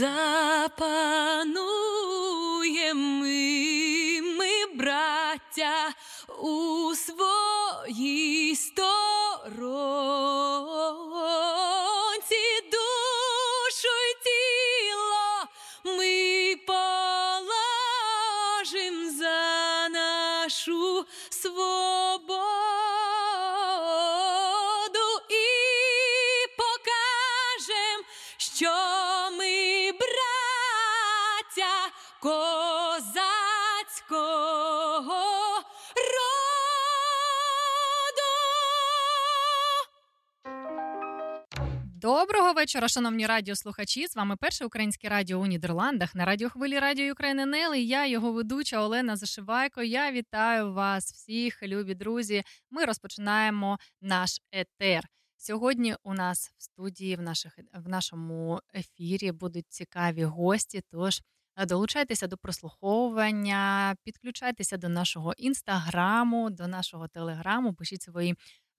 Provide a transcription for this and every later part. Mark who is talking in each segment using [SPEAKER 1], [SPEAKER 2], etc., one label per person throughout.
[SPEAKER 1] Запануєм ми, ми, браття, у своїй
[SPEAKER 2] вечора, шановні радіослухачі. З вами перше українське радіо у Нідерландах на радіохвилі Радіо України НЛ. І Я його ведуча Олена Зашивайко. Я вітаю вас всіх, любі друзі. Ми розпочинаємо наш етер. Сьогодні у нас в студії в наших в нашому ефірі будуть цікаві гості. Тож долучайтеся до прослуховування, підключайтеся до нашого інстаграму, до нашого телеграму, пишіть свої е,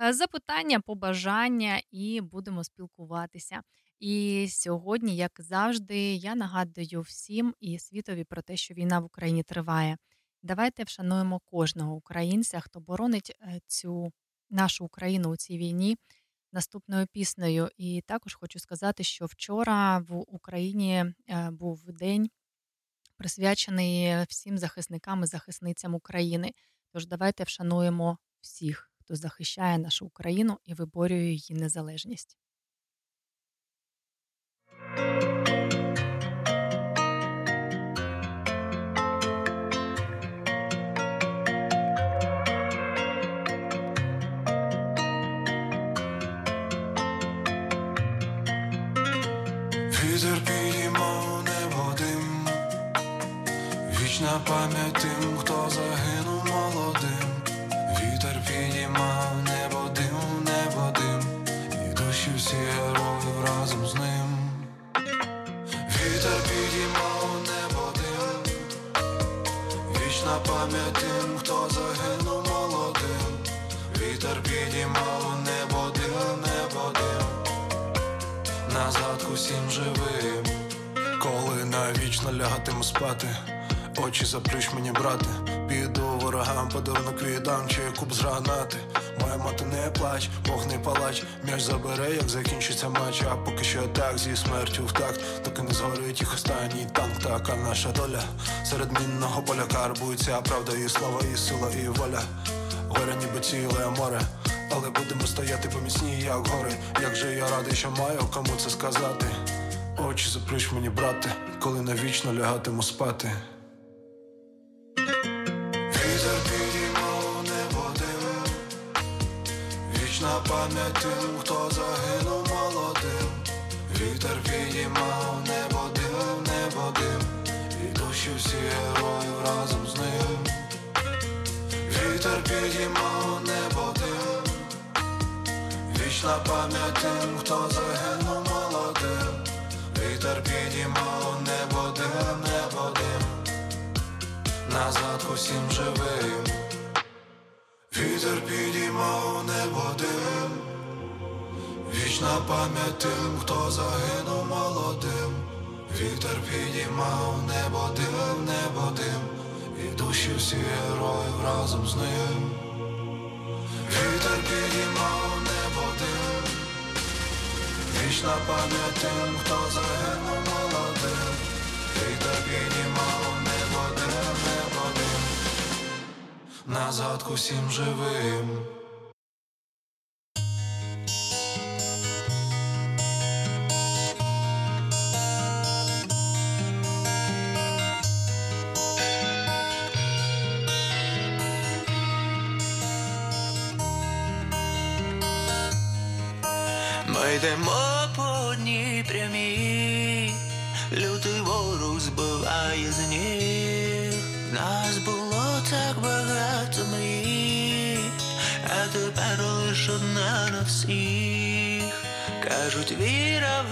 [SPEAKER 2] запитання, побажання і будемо спілкуватися. І сьогодні, як завжди, я нагадую всім і світові про те, що війна в Україні триває. Давайте вшануємо кожного українця, хто боронить е, цю нашу Україну у цій війні наступною піснею. І також хочу сказати, що вчора в Україні е, був день присвячений всім захисникам і захисницям України. Тож давайте вшануємо всіх, хто захищає нашу Україну і виборює її незалежність.
[SPEAKER 3] Вітер підіймав небо дим, вічна пам'ять тим, хто загинув пам'ять тим, хто загинув молодим. Вітер підіймав небо дим, небо дим. Назад усім живим, коли навічно лягатиму спати, очі заплющ мені, брате, піду ворогам, подарунок віддам, чи куб з гранати. Моя мати не плач, Бог не палач, м'яч забере, як закінчиться матч, а поки що так зі смертю в такт, доки не згорить їх останній танк, така наша доля. Серед мінного поля карбується правда, і слава, і сила, і воля. Горя ніби ціле море. Але будемо стояти поміцні, як гори. Як же я радий, що маю кому це сказати. Очі заплющ мені, брате, коли навічно лягатиму спати. Пам'ять тим, хто загинув молодим. Вітер підіймав небо дим, небо дим, і душі всі героїв разом з ним. Вітер підіймав небо дим. Вічна пам'ять тим, хто загинув молодим, вітер підіймав небо дим, небо дим, назад усім живим, вітер підіймав небо дим, вічна пам'ять тим, хто загинув молодим, вітер підіймав небо дим, небо дим, і душі всі героїв разом з ним. Вітер підіймав небо дим, вічна пам'ять тим, хто загинув молодим, вітер підіймав назад усім живим.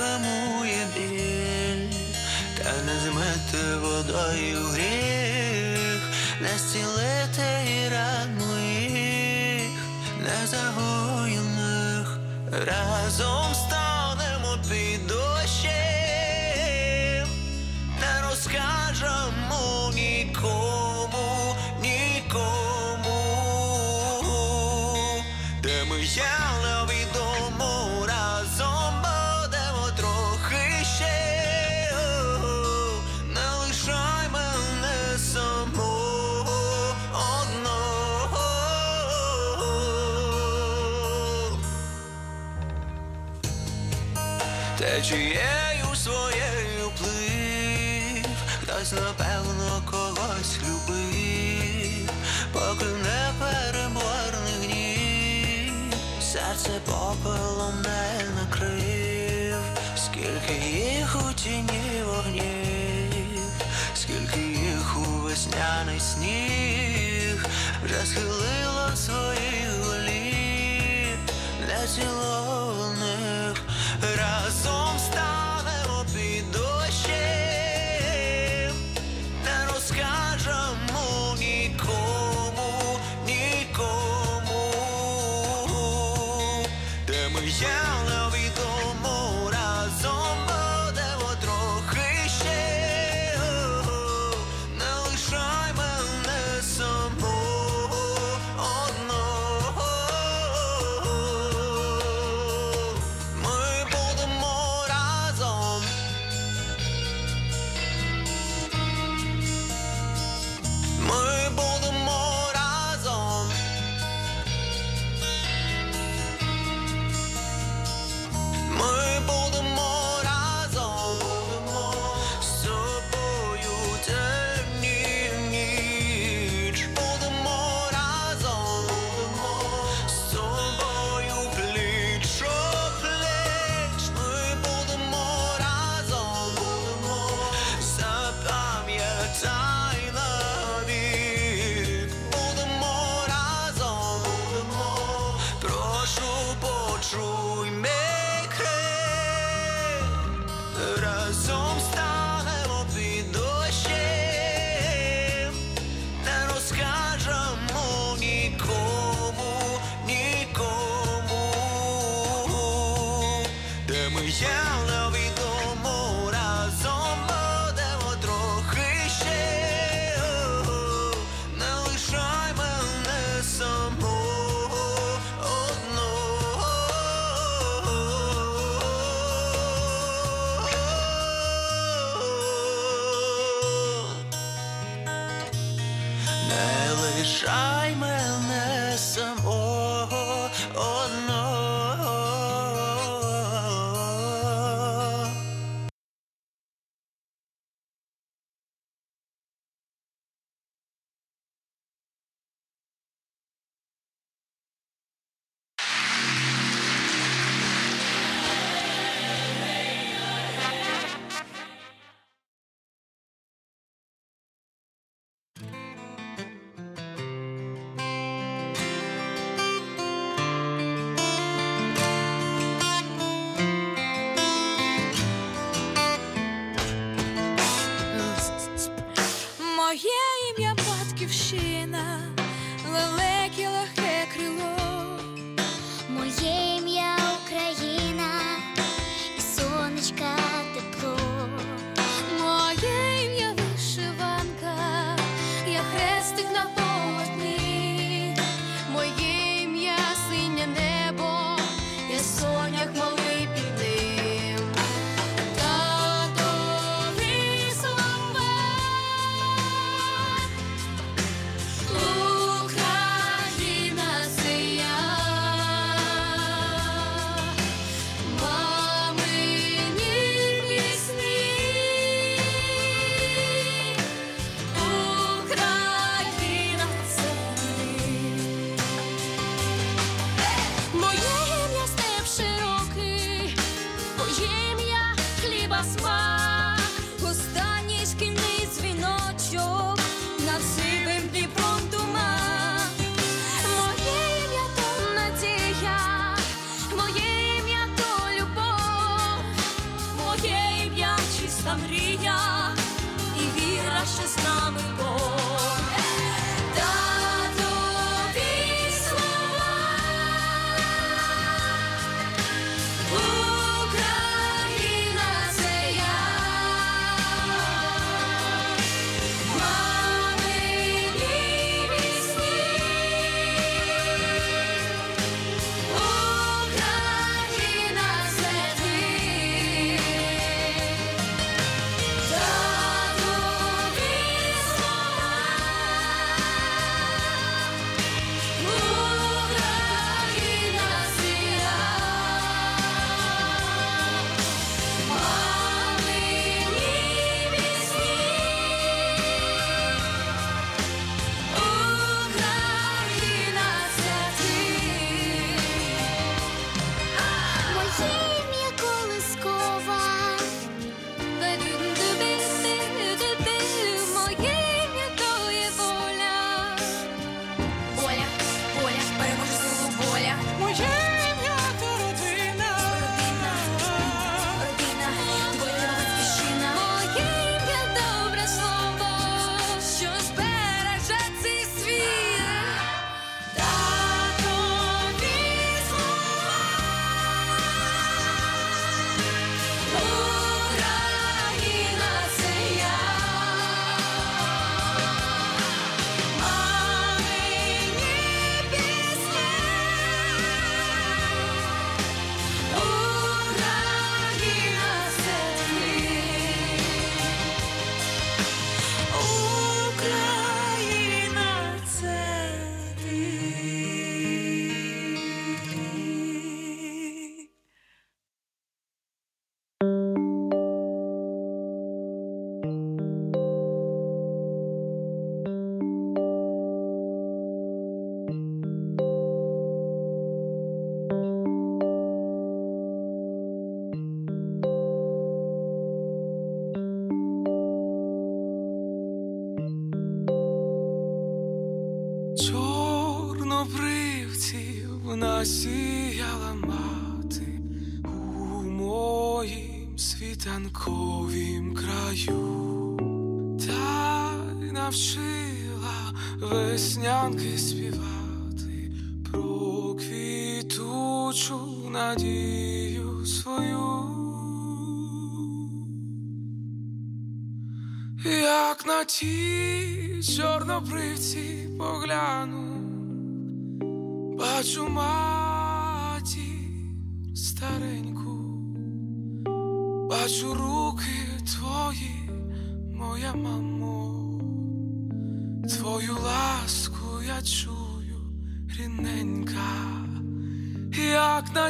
[SPEAKER 4] втямує біль, та не змете водою гріх, не зцілити і ран моїх, не загоєних разом з течією своєю плив, хтось напевно когось любив, поки не переборний гнів, серце попелом не накрив, скільки їх у тіні вогнів, скільки їх у весняний сніг, вже схилило своїх голів, не
[SPEAKER 5] ціловно.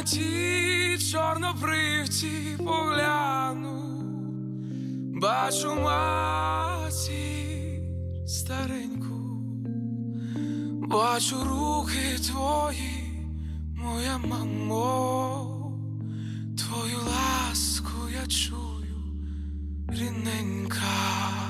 [SPEAKER 5] Як на ті чорнобривці погляну. Бачу матір стареньку, бачу руки твої, моя мамо, твою ласку я чую, рідненька.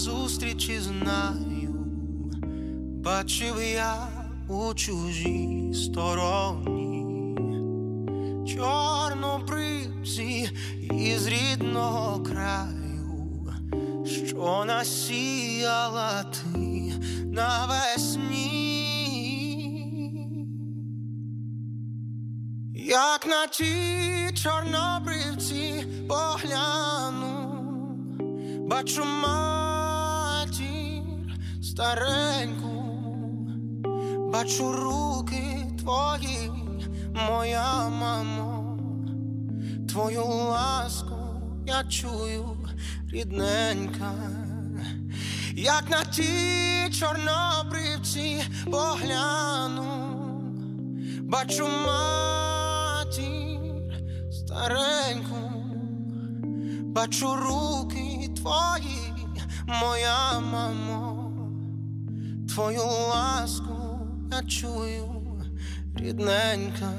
[SPEAKER 6] Зустрічі знаю, бачив я у чужій стороні, чорнобривці із рідного краю, що насіяла ти навесні. Як на ті чорнобривці погляну, бачу матір стареньку, бачу руки твої, моя мамо, твою ласку я чую, рідненька, як на ті чорнобривці погляну. Бачу матір стареньку, бачу руки твої, моя мамо, твою ласку я чую, рідненька.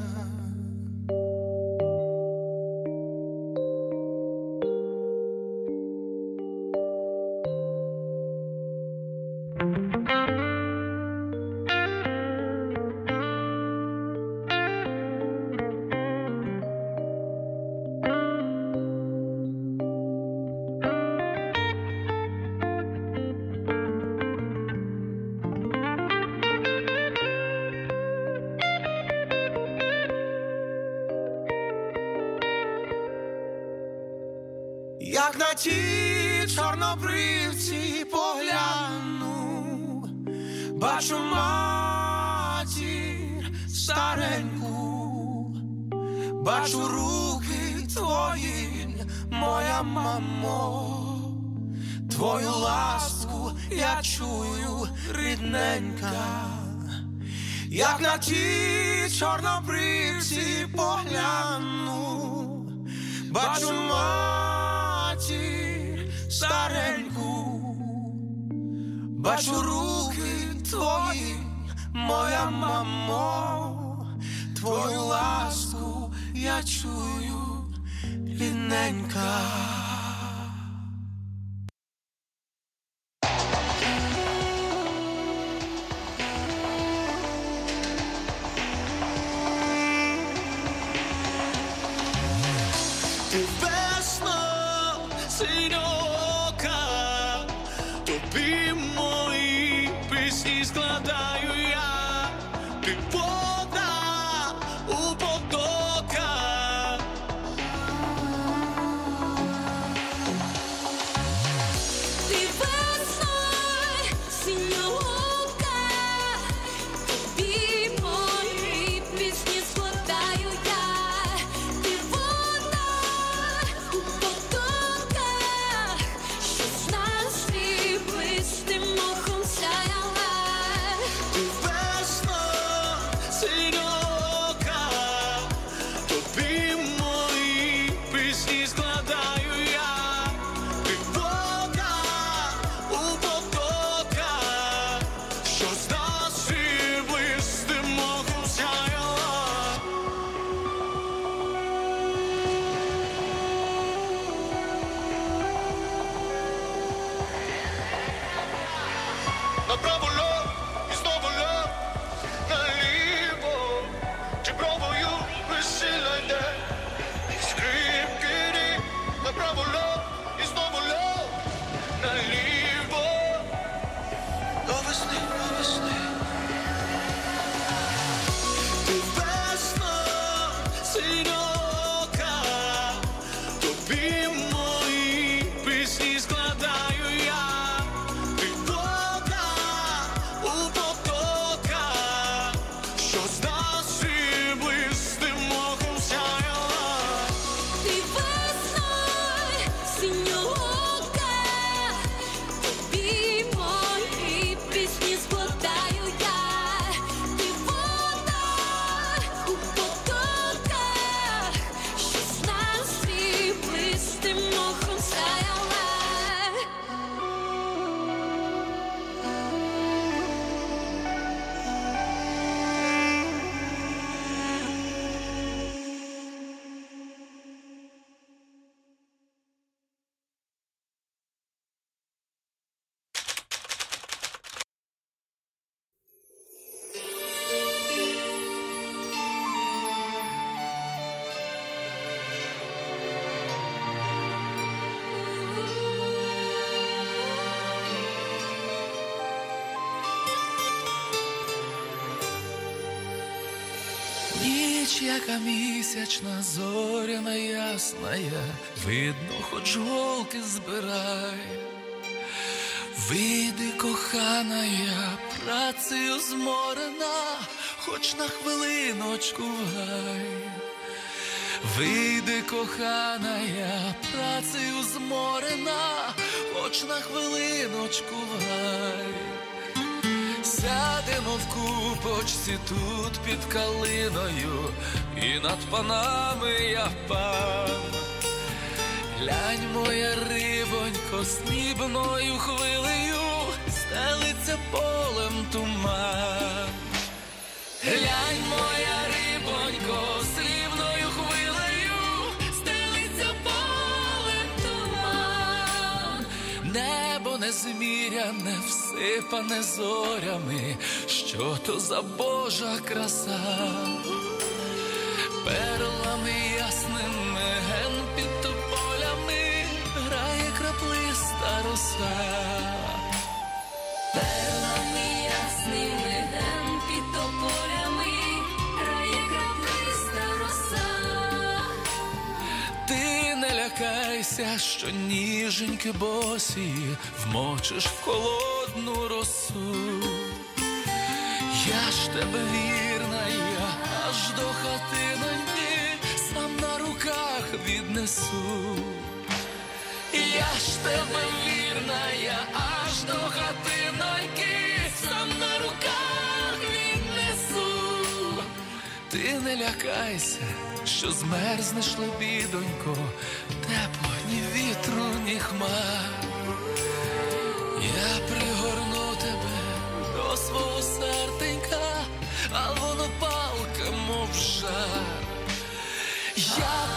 [SPEAKER 7] Місячна, зоряна ясна, видно, хоч голки збирай. Вийди, кохана, я працею зморена, хоч на хвилиночку гай. Вийди, кохана, я працею зморена, хоч на хвилиночку гай. Сядемо в купочці тут під калиною, і над панами я пан. Глянь, моя рибонько, снібною хвилею, стелиться полем туман. Глянь, моя рибонько, незміряне, всипане зорями, що то за Божа краса. Перлами ясними ген під тополями грає краплиста роса. Лякайся, що ніженьки босі вмочиш в холодну росу. Я ж тебе вірна, я аж до хатиноньки сам на руках віднесу. Я ж тебе вірна, я аж до хатиноньки сам на руках віднесу. Ти не лякайся, що змерзнеш лебідонько, тепло ні вітру, ні хмар. Я пригорну тебе до свого серденька, а воно палка, мов жар. Я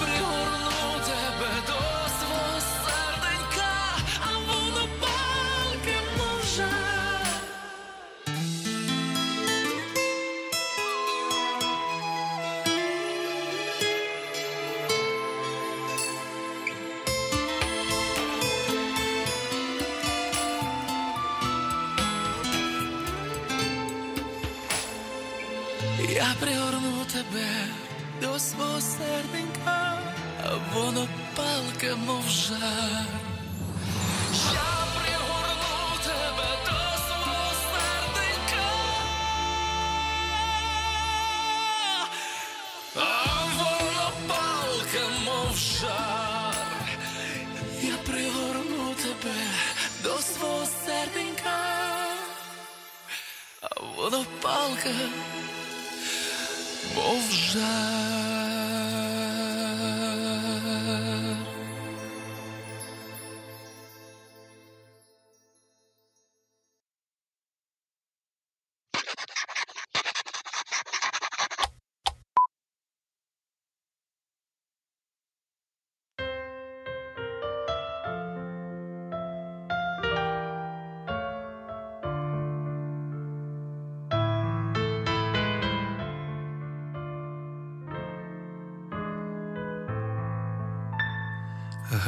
[SPEAKER 7] Я пригорну тебе до свого серденька, воно палка, мов жар. Я пригорну тебе до свого серденька, а воно палка, мов жар. Я пригорну тебе до свого серденька, а воно палка, мов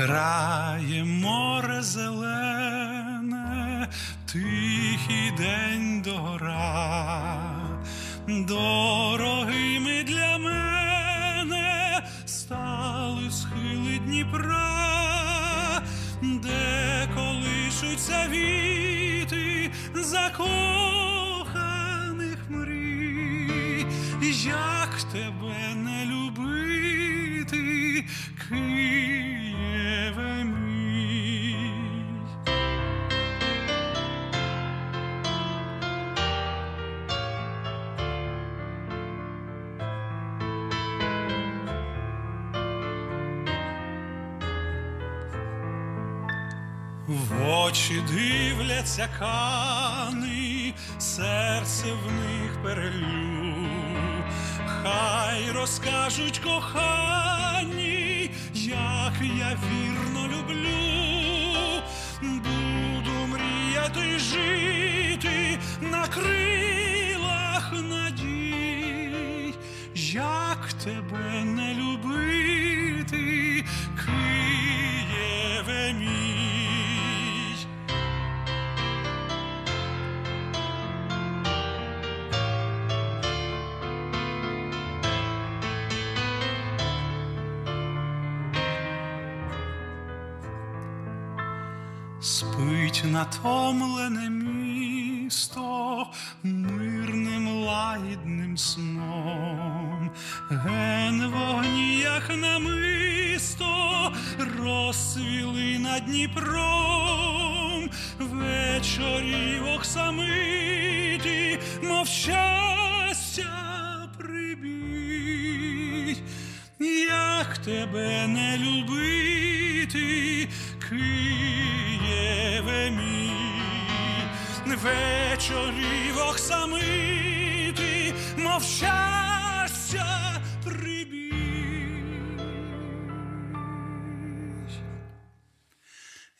[SPEAKER 7] жар.
[SPEAKER 8] Кани, серце в них перелю. Хай розкажуть кохані, натомлене місто мирним лагідним сном, ген вогні, як намисто, розсвіли над Дніпром, вечорів оксамиті, мов щастя прибіть, як тебе не любити, вечорів оксамити, мов щастя прибіг.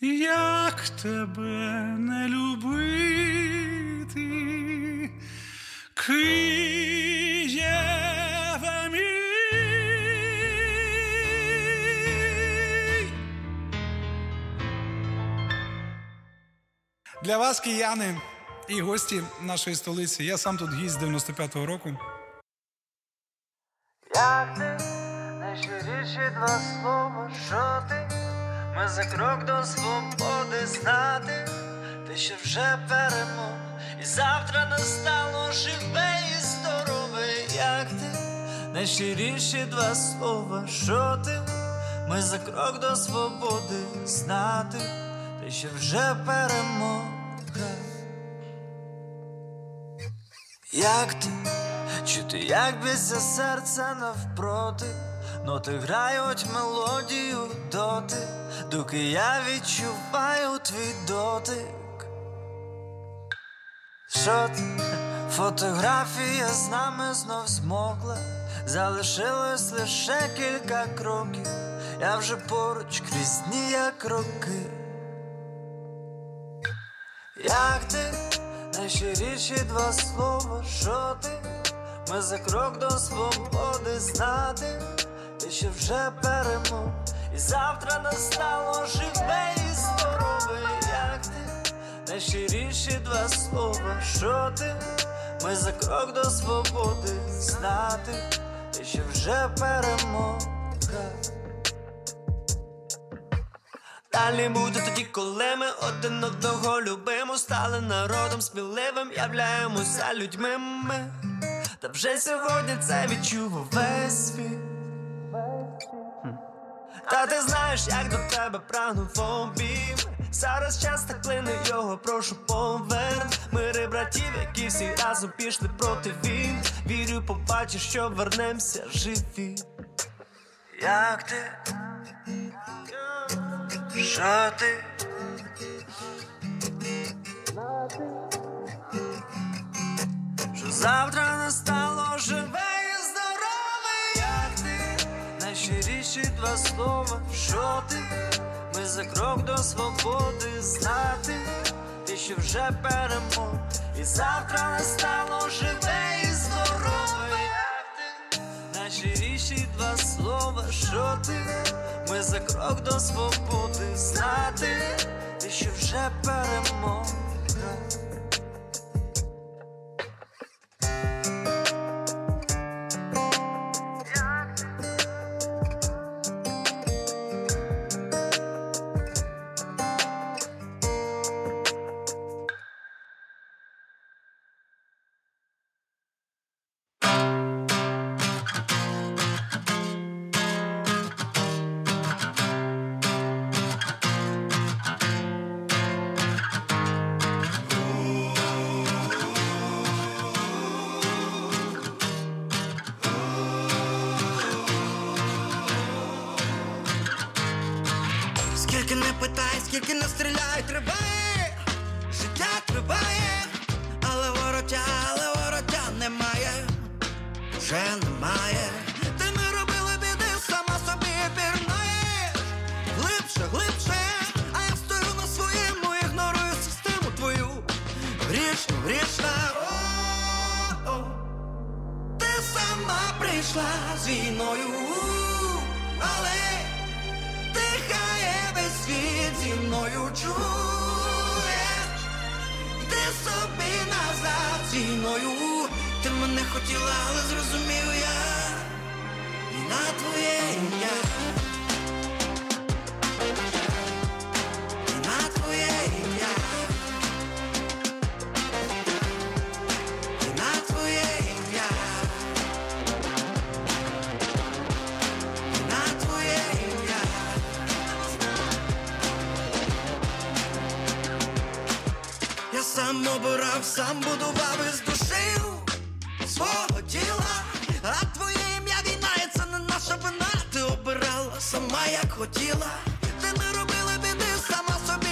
[SPEAKER 8] Як тебе
[SPEAKER 9] Для вас, кияни і гості нашої столиці. Я сам тут гість з 95-го року.
[SPEAKER 4] Як ти найщиріші два слова, що ти? Ми за крок до свободи знати, ти ще вже перемог, і завтра настало живе і здорове, як ти найщиріші два слова, що ти? Ми за крок до свободи знати, ти ще вже перемога. Як ти? Чути, як б'ється серце навпроти, ноти грають мелодію доти, доки я відчуваю твій дотик. Що ти? Фотографія з нами знов змокла, залишилось лише кілька кроків, я вже поруч крізь дні, як роки. Як ти, найщиріші два слова, що ти? Ми за крок до свободи знати, ти ще вже перемог, і завтра настало живе і здорове, як ти, найщиріші два слова, що ти? Ми за крок до свободи знати, ти ще вже перемога. Далі буде тоді, коли ми один одного любимо, стали народом сміливим, являємося людьми ми. Та вже сьогодні це відчув весь світ. Та ти знаєш, як до тебе прагнув обійм. Зараз час так плине його, прошу поверн. Мири братів, які всі разом пішли проти війн. Вірю, побачиш, що вернемося живі. Як ти? Що ти? Що завтра настало живе і здорове, як ти? Найщиріші два слова, що ти? Ми за крок до свободи знати, ти ще вже перемог, і завтра настало живе ти? Найщиріші два слова, що ти? Ми за крок до свободи знати, ти що вже перемог.
[SPEAKER 6] Мною чуєш? Ти собі назад ціною, Ти мене хотіла, але зрозумів я. І на твоє ім'я
[SPEAKER 10] обирав, сам будував із душею свого тіла, а твоє ім'я війна, і це не наша вина. Ти обирала сама, як хотіла. Ти не робила біди, сама собі.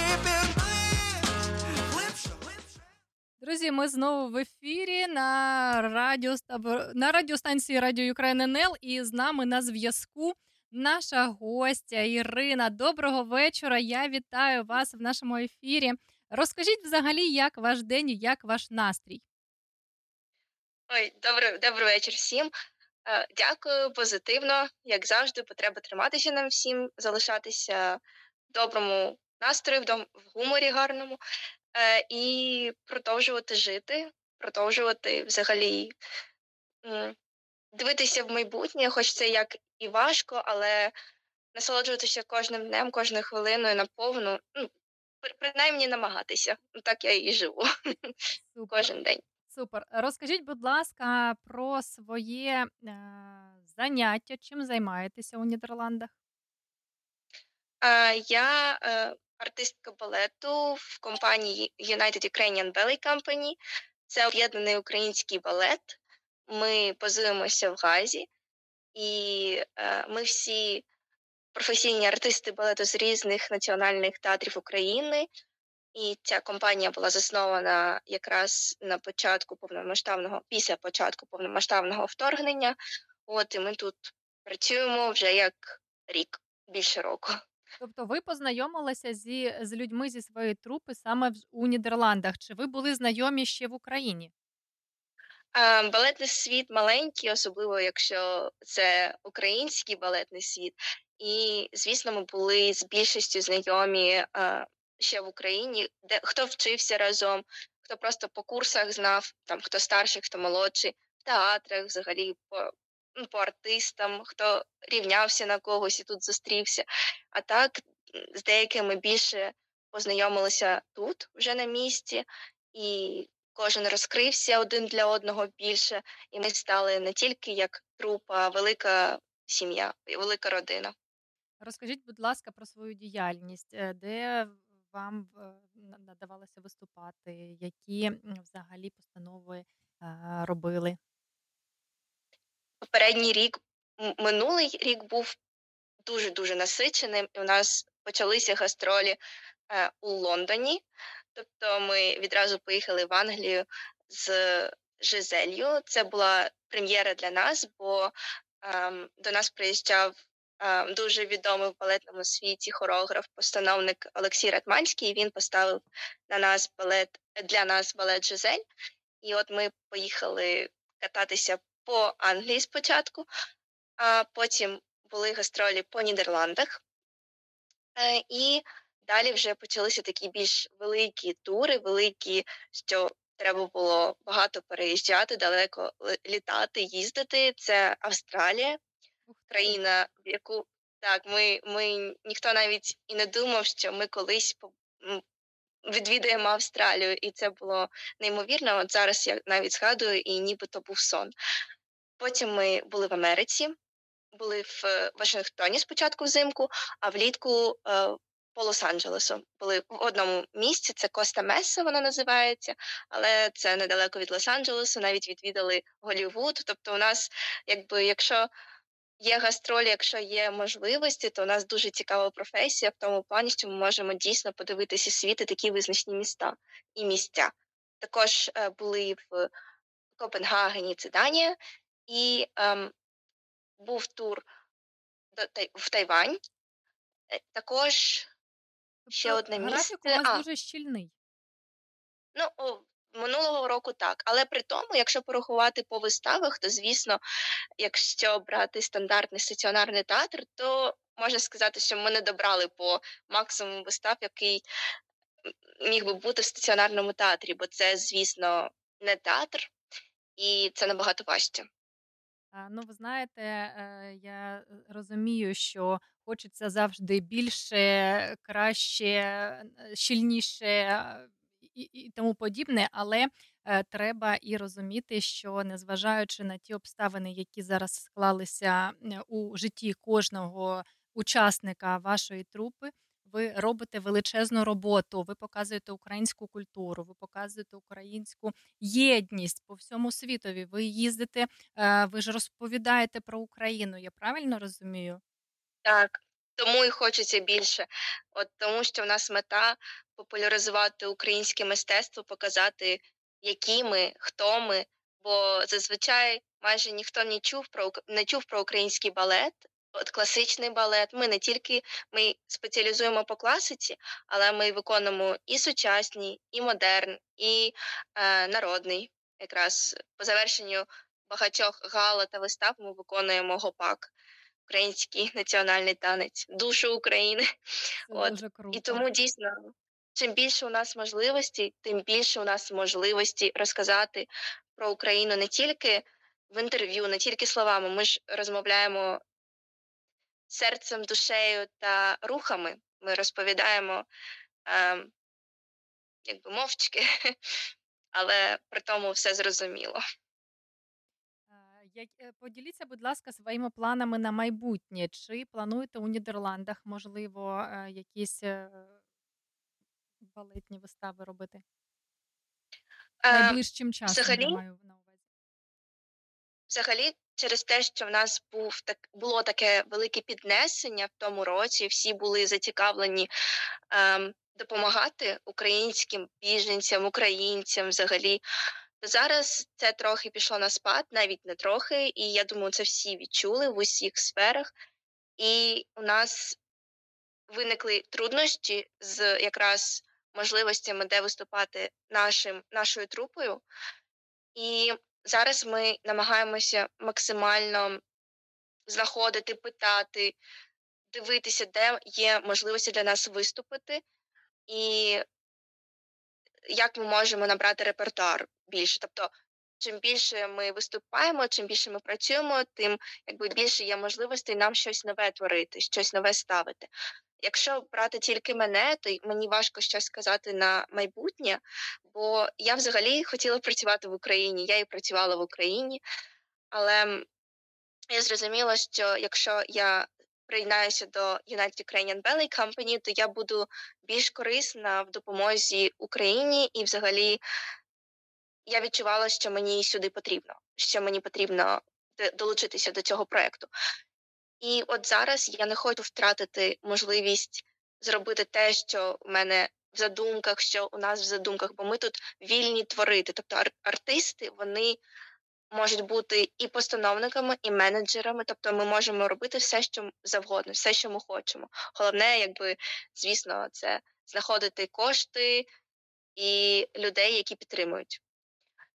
[SPEAKER 10] Глибше, глибше.
[SPEAKER 2] Друзі, ми знову в ефірі на радіо на радіостанції Радіо Україна НЛ і з нами на зв'язку наша гостя Ірина. Доброго вечора. Я вітаю вас в нашому ефірі. Розкажіть взагалі, як ваш день, і як ваш настрій?
[SPEAKER 11] Ой, добрий, добрий вечір всім. Е, Дякую, позитивно, як завжди, потреба триматися нам всім, залишатися в доброму настрої, в гуморі гарному е, і продовжувати жити, продовжувати взагалі дивитися в майбутнє, хоч це як і важко, але насолоджуватися кожним днем, кожною хвилиною наповну. Ну, принаймні намагатися. Ну, Так я і живу кожен день.
[SPEAKER 2] Супер. Розкажіть, будь ласка, про своє е, заняття. Чим займаєтеся у Нідерландах?
[SPEAKER 11] Е, Я е, артистка балету в компанії United Ukrainian Ballet Company. Це об'єднаний український балет. Ми базуємося в Газі, і е, ми всі професійні артисти балету з різних національних театрів України. І ця компанія була заснована якраз на початку повномасштабного, після початку повномасштабного вторгнення. От і ми тут працюємо вже як рік, більше року.
[SPEAKER 2] Тобто ви познайомилися зі, з людьми зі своєї трупи саме в- у Нідерландах. Чи ви були знайомі ще в Україні?
[SPEAKER 11] Балетний світ маленький, особливо якщо це український балетний світ. І, звісно, ми були з більшістю знайомі а, ще в Україні, де хто вчився разом, хто просто по курсах знав, там хто старший, хто молодший, в театрах, взагалі по, ну, по артистам, хто рівнявся на когось і тут зустрівся. А так з деякими більше познайомилися тут, вже на місці, і кожен розкрився один для одного більше, і ми стали не тільки як трупа, а велика сім'я, велика родина.
[SPEAKER 2] Розкажіть, будь ласка, про свою діяльність, Е, де вам е, надавалося виступати, які взагалі постанови робили?
[SPEAKER 11] Попередній рік, минулий рік був дуже дуже насиченим, і у нас почалися гастролі е, у Лондоні. Тобто ми відразу поїхали в Англію з Жизелью. Це була прем'єра для нас, бо ем, до нас приїжджав дуже відомий в балетному світі хореограф, постановник Олексій Ратманський. Він поставив на нас балет для нас балет Жизель. І от ми поїхали кататися по Англії спочатку, а потім були гастролі по Нідерландах. Е, І далі вже почалися такі більш великі тури, великі, що треба було багато переїжджати, далеко літати, їздити. Це Австралія, країна, в яку так ми, ми ніхто навіть і не думав, що ми колись відвідаємо Австралію, і це було неймовірно. От зараз я навіть згадую, і нібито був сон. Потім ми були в Америці, були в е, Вашингтоні спочатку взимку, а влітку е, по Лос-Анджелесу. Були в одному місці, це Коста Меса, воно називається, але це недалеко від Лос-Анджелесу, навіть відвідали Голлівуд. Тобто, у нас, якби, якщо є гастролі, якщо є можливості, то у нас дуже цікава професія в тому плані, що ми можемо дійсно подивитися світ і такі визначні міста і місця. Також е, були в Копенгагені, це Данія, і ем, був тур до Тай- в Тайвань. Е, Також ще
[SPEAKER 2] Тобто
[SPEAKER 11] одне
[SPEAKER 2] графік у вас
[SPEAKER 11] А,
[SPEAKER 2] дуже щільний.
[SPEAKER 11] Ну, о, минулого року так. Але при тому, якщо порахувати по виставах, то звісно, якщо брати стандартний стаціонарний театр, то можна сказати, що ми не добрали по максимуму вистав, який міг би бути в стаціонарному театрі, бо це, звісно, не театр, і це набагато важче.
[SPEAKER 2] Ну, ви знаєте, е, я розумію, що хочеться завжди більше, краще, е, щільніше і, і тому подібне, але е, треба і розуміти, що незважаючи на ті обставини, які зараз склалися е, у житті кожного учасника вашої трупи, ви робите величезну роботу. Ви показуєте українську культуру, ви показуєте українську єдність по всьому світові. Ви їздите, е, ви ж розповідаєте про Україну. Я правильно розумію?
[SPEAKER 11] Так, тому і хочеться більше. От тому, що в нас мета популяризувати українське мистецтво, показати, які ми, хто ми. Бо зазвичай майже ніхто не чув про не чув про український балет, от класичний балет. Ми не тільки ми спеціалізуємо по класиці, але ми виконуємо і сучасний, і модерн, і е, народний. Якраз по завершенню багатьох гала та вистав ми виконуємо гопак український національний танець, душу України. От. І тому дійсно, чим більше у нас можливостей, тим більше у нас можливості розказати про Україну не тільки в інтерв'ю, не тільки словами. Ми ж розмовляємо серцем, душею та рухами. Ми розповідаємо е, якби мовчки, але при тому все зрозуміло.
[SPEAKER 2] Е, Поділіться, будь ласка, своїми планами на майбутнє. Чи плануєте у Нідерландах, можливо, е, якісь е, балетні вистави робити? Найближчим часом
[SPEAKER 11] взагалі,
[SPEAKER 2] маю на увазі.
[SPEAKER 11] Взагалі, через те, що в нас був так було таке велике піднесення в тому році, всі були зацікавлені ем, допомагати українським біженцям, українцям взагалі. Зараз це трохи пішло на спад, навіть не трохи, і я думаю, це всі відчули в усіх сферах. І у нас виникли труднощі з якраз можливостями, де виступати нашим нашою трупою. І зараз ми намагаємося максимально знаходити, питати, дивитися, де є можливості для нас виступити, і як ми можемо набрати репертуар більше. Тобто, чим більше ми виступаємо, чим більше ми працюємо, тим якби більше є можливостей нам щось нове творити, щось нове ставити. Якщо брати тільки мене, то мені важко щось сказати на майбутнє, бо я взагалі хотіла працювати в Україні. Я і працювала в Україні, але я зрозуміла, що якщо я приєднаюся до United Ukrainian Ballet Company, то я буду більш корисна в допомозі Україні, і взагалі я відчувала, що мені сюди потрібно, що мені потрібно долучитися до цього проекту. І от зараз я не хочу втратити можливість зробити те, що в мене в задумках, що у нас в задумках, бо ми тут вільні творити. Тобто ар- артисти вони можуть бути і постановниками, і менеджерами. Тобто ми можемо робити все, що завгодно, все, що ми хочемо. Головне, якби звісно, це знаходити кошти і людей, які підтримують.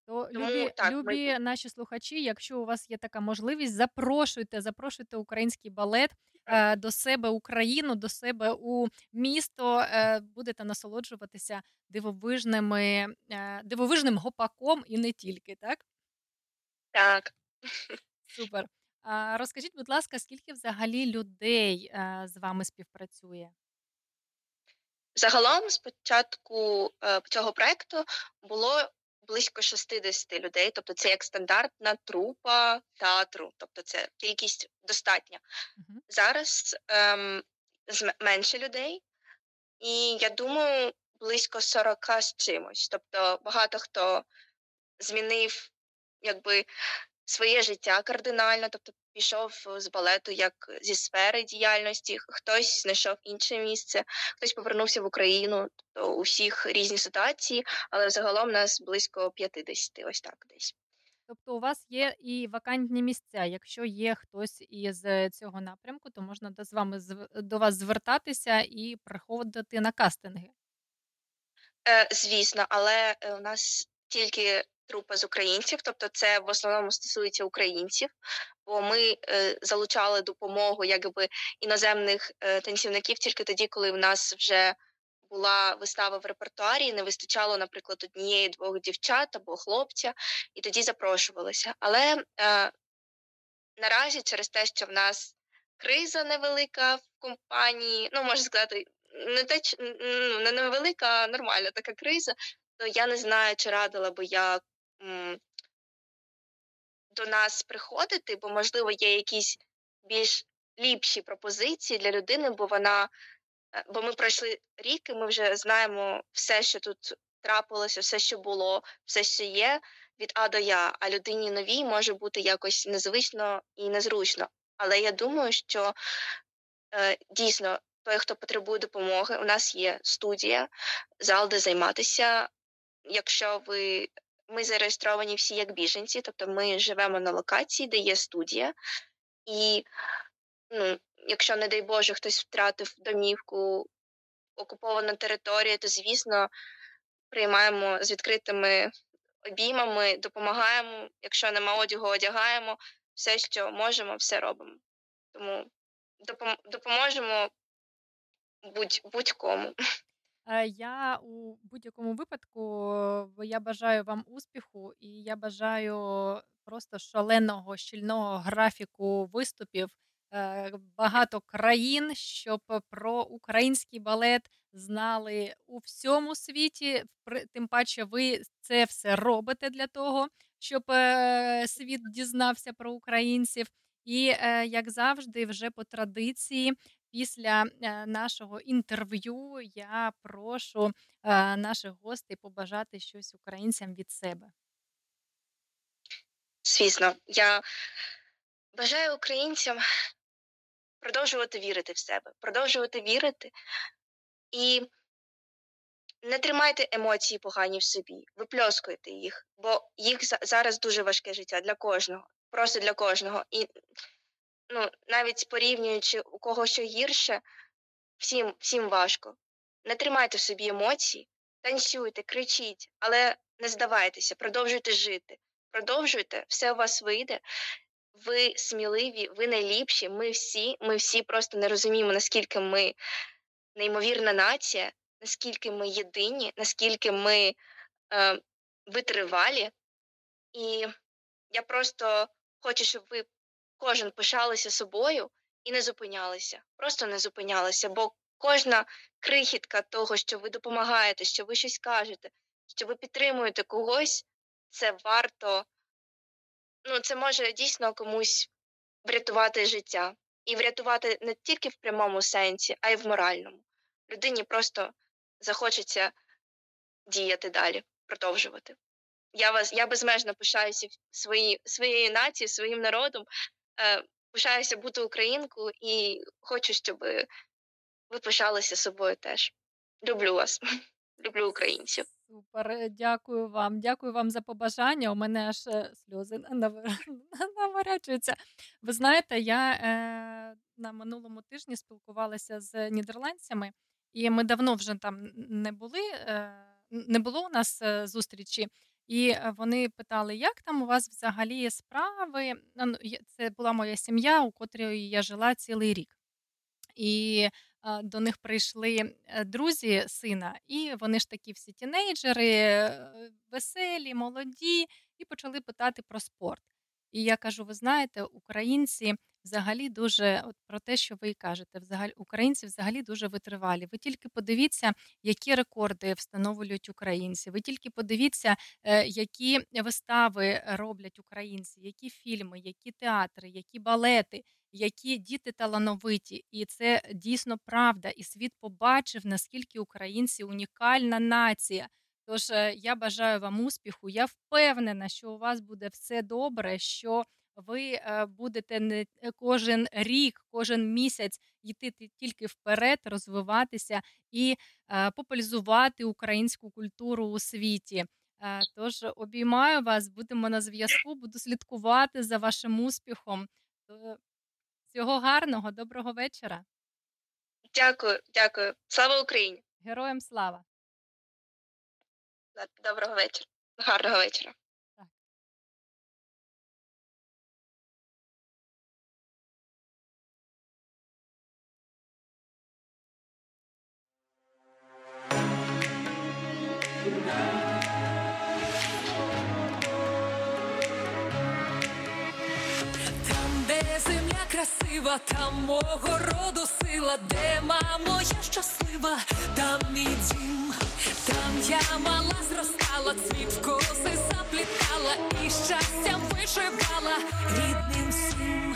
[SPEAKER 2] То
[SPEAKER 11] Тому
[SPEAKER 2] любі,
[SPEAKER 11] так, ми
[SPEAKER 2] наші слухачі, якщо у вас є така можливість, запрошуйте, запрошуйте український балет е, до себе Україну, до себе у місто. Е, будете насолоджуватися дивовижними, е, дивовижним гопаком і не тільки, так?
[SPEAKER 11] Так.
[SPEAKER 2] Супер. А розкажіть, будь ласка, скільки взагалі людей е, з вами співпрацює?
[SPEAKER 11] Загалом, з початку е, цього проекту було близько 60 людей, тобто це як стандартна трупа театру, тобто це кількість достатня.
[SPEAKER 2] Мгм.
[SPEAKER 11] Зараз ем, менше людей, і я думаю, близько 40 з чимось. Тобто багато хто змінив якби своє життя кардинально, тобто пішов з балету як зі сфери діяльності, хтось знайшов інше місце, хтось повернувся в Україну. Тобто у всіх різні ситуації, але загалом нас близько 50, ось так десь.
[SPEAKER 2] Тобто у вас є і вакантні місця. Якщо є хтось із е, цього напрямку, то можна до, з вами до вас звертатися і приходити на кастинги.
[SPEAKER 11] Е, звісно, але е, у нас тільки трупа з українців, тобто це в основному стосується українців, бо ми е, залучали допомогу якби іноземних е, танцівників тільки тоді, коли в нас вже була вистава в репертуарі, і не вистачало, наприклад, однієї двох дівчат або хлопця, і тоді запрошувалися. Але е, наразі через те, що в нас криза невелика в компанії, ну можна сказати, не те ну, не невелика, а нормальна така криза, то я не знаю, чи радила би я до нас приходити, бо можливо є якісь більш ліпші пропозиції для людини, бо вона Е, Бо ми пройшли рік, і ми вже знаємо все, що тут трапилося, все, що було, все, що є від А до Я. А людині новій може бути якось незвично і незручно. Але я думаю, що е, дійсно той, хто потребує допомоги, у нас є студія, зал, де займатися. Якщо ви ми зареєстровані всі як біженці, тобто ми живемо на локації, де є студія, і ну, якщо, не дай Боже, хтось втратив домівку, окуповану територію, то звісно приймаємо з відкритими обіймами, допомагаємо. Якщо нема одягу, одягаємо все, що можемо, все робимо. Тому допом- допоможемо будь- будь-кому.
[SPEAKER 2] Е, Я у будь-якому випадку я бажаю вам успіху, і я бажаю просто шаленого щільного графіку виступів, е, багато країн, щоб про український балет знали у всьому світі. При- Тим паче, ви це все робите для того, щоб е, світ дізнався про українців. І е, як завжди, вже по традиції, після е, нашого інтерв'ю я прошу е, наших гостей побажати щось українцям від себе.
[SPEAKER 11] Звісно, я бажаю українцям продовжувати вірити в себе, продовжувати вірити і не тримайте емоції погані в собі, випльоскуйте їх, бо їх за- зараз дуже важке життя для кожного, просто для кожного. І ну, навіть порівнюючи у кого що гірше, всім, всім важко. Не тримайте в собі емоції, танцюйте, кричіть, але не здавайтеся, продовжуйте жити, продовжуйте, все у вас вийде. Ви сміливі, ви найліпші. Ми всі, ми всі просто не розуміємо, наскільки ми неймовірна нація, наскільки ми єдині, наскільки ми е, витривалі. І я просто хочу, щоб ви кожен пишалися собою і не зупинялися. Просто не зупинялися, бо кожна крихітка того, що ви допомагаєте, що ви щось кажете, що ви підтримуєте когось, це варто. Ну, це може дійсно комусь врятувати життя. І врятувати не тільки в прямому сенсі, а й в моральному. Людині просто захочеться діяти далі, продовжувати. Я вас я безмежно пишаюся свої, своєю нацією, своїм народом, пишаюся бути українкою і хочу, щоб ви пишалися собою теж. Люблю вас, люблю українців.
[SPEAKER 2] Супер, е, дякую вам. Дякую вам за побажання. У мене аж е, сльози наворачуються. Ви знаєте, я е, на минулому тижні спілкувалася з нідерландцями, і ми давно вже там не були, е, не було у нас е, зустрічі. І е, вони питали, як там у вас взагалі справи? Ну, Це була моя сім'я, у котрій я жила цілий рік. І до них прийшли е, друзі сина, і вони ж такі всі тінейджери, е, веселі, молоді, і почали питати про спорт. І я кажу: ви знаєте, українці взагалі дуже от про те, що ви кажете, взагалі українці взагалі дуже витривалі. Ви тільки подивіться, які рекорди встановлюють українці. Ви тільки подивіться, е, які вистави роблять українці, які фільми, які театри, які балети які діти талановиті, і це дійсно правда. І світ побачив, наскільки українці унікальна нація. Тож е, я бажаю вам успіху. Я впевнена, що у вас буде все добре. що ви е, будете не е, кожен рік, кожен місяць йти тільки вперед, розвиватися і е, популяризувати українську культуру у світі. Тож обіймаю вас, будемо на зв'язку, буду слідкувати за вашим успіхом. Всього гарного, доброго вечора.
[SPEAKER 11] Дякую, дякую. Слава Україні!
[SPEAKER 2] Героям слава!
[SPEAKER 11] Доброго вечора. Гарного вечора.
[SPEAKER 1] Там, де земля красива, там мого роду сила, де мамо я щаслива, там мій дім, там я мала зростала, цвіт в коси заплітала і щастям вишивала рідним всім.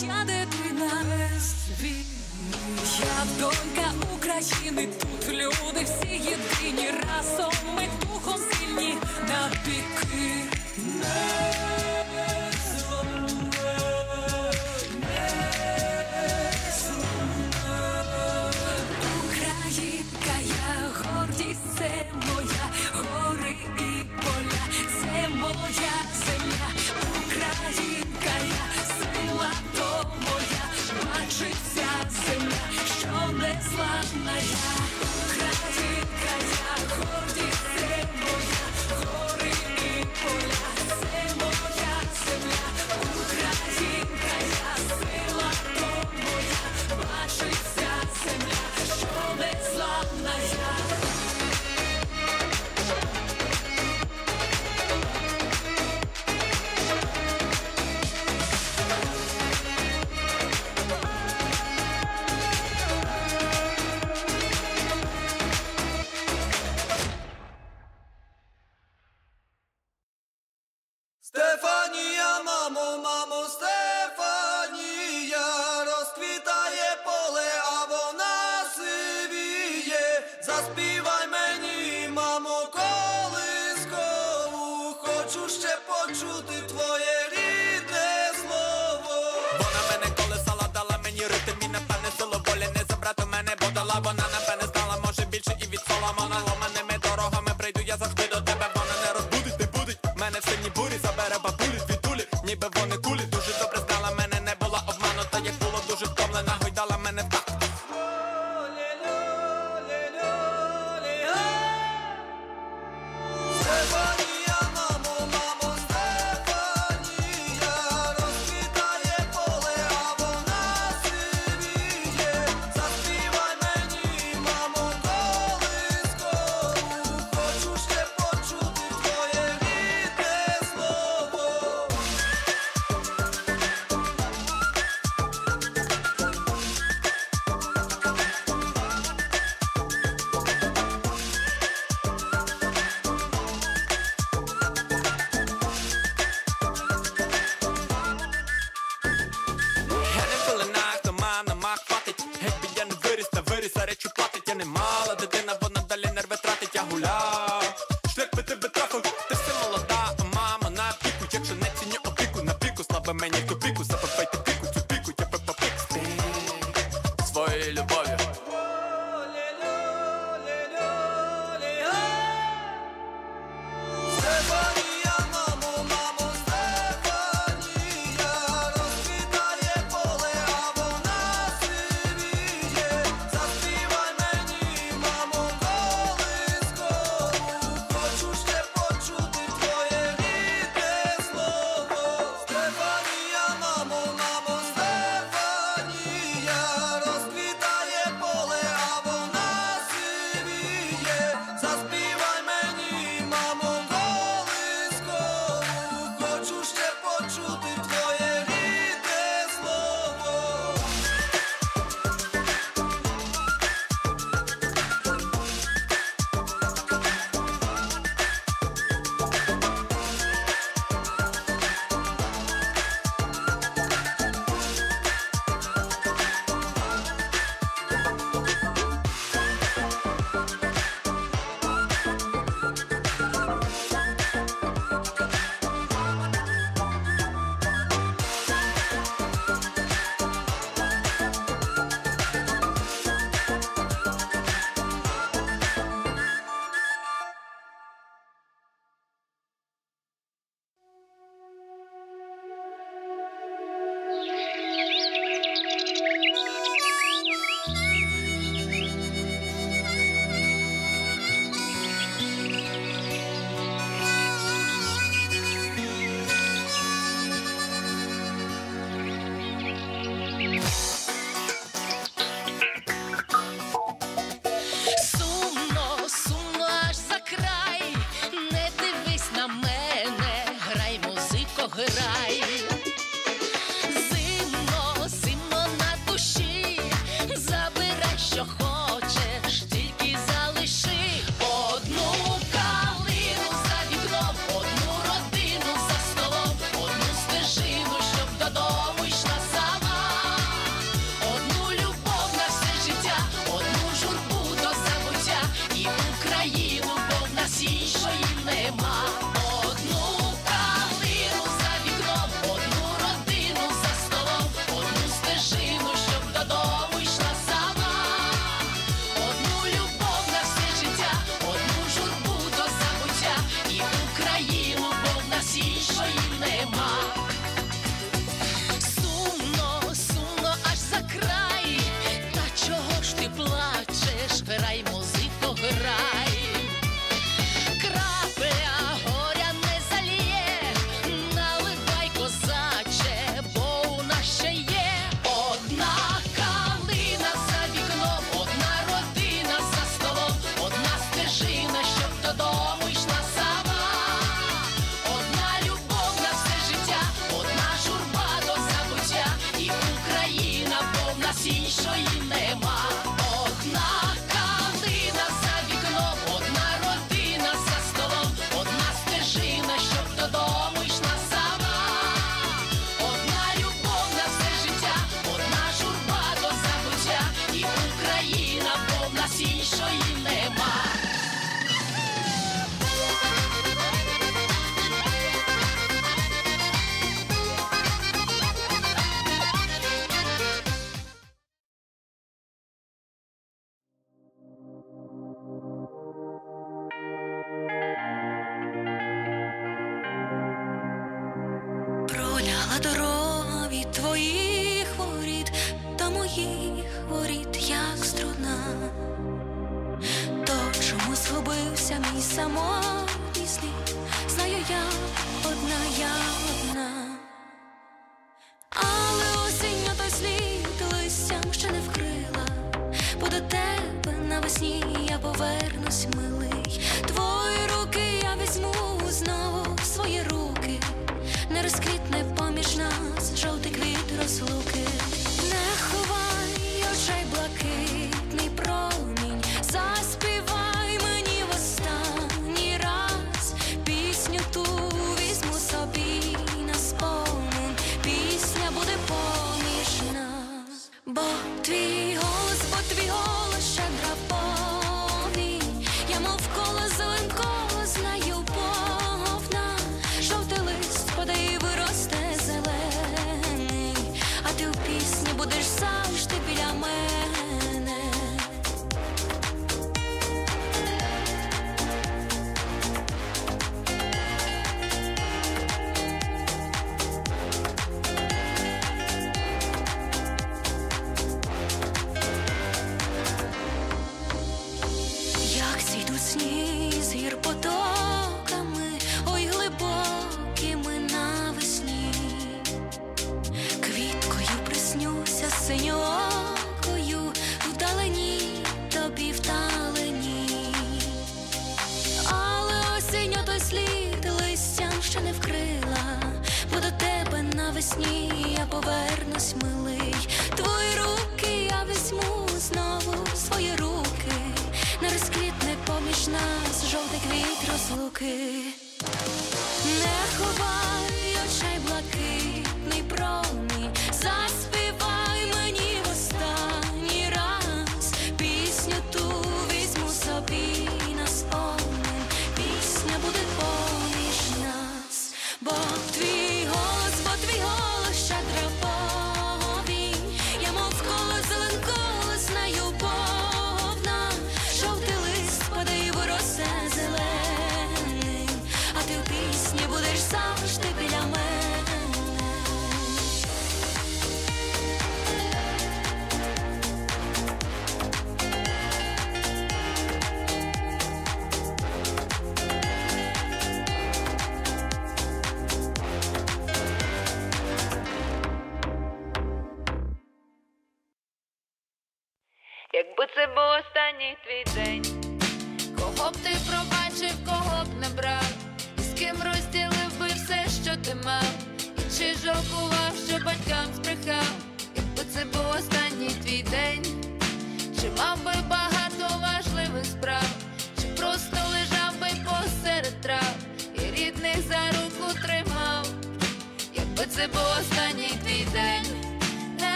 [SPEAKER 1] моя дитина Я донька України, тут люди всі єдині. Разом ми духом сильні.
[SPEAKER 12] На
[SPEAKER 13] піки.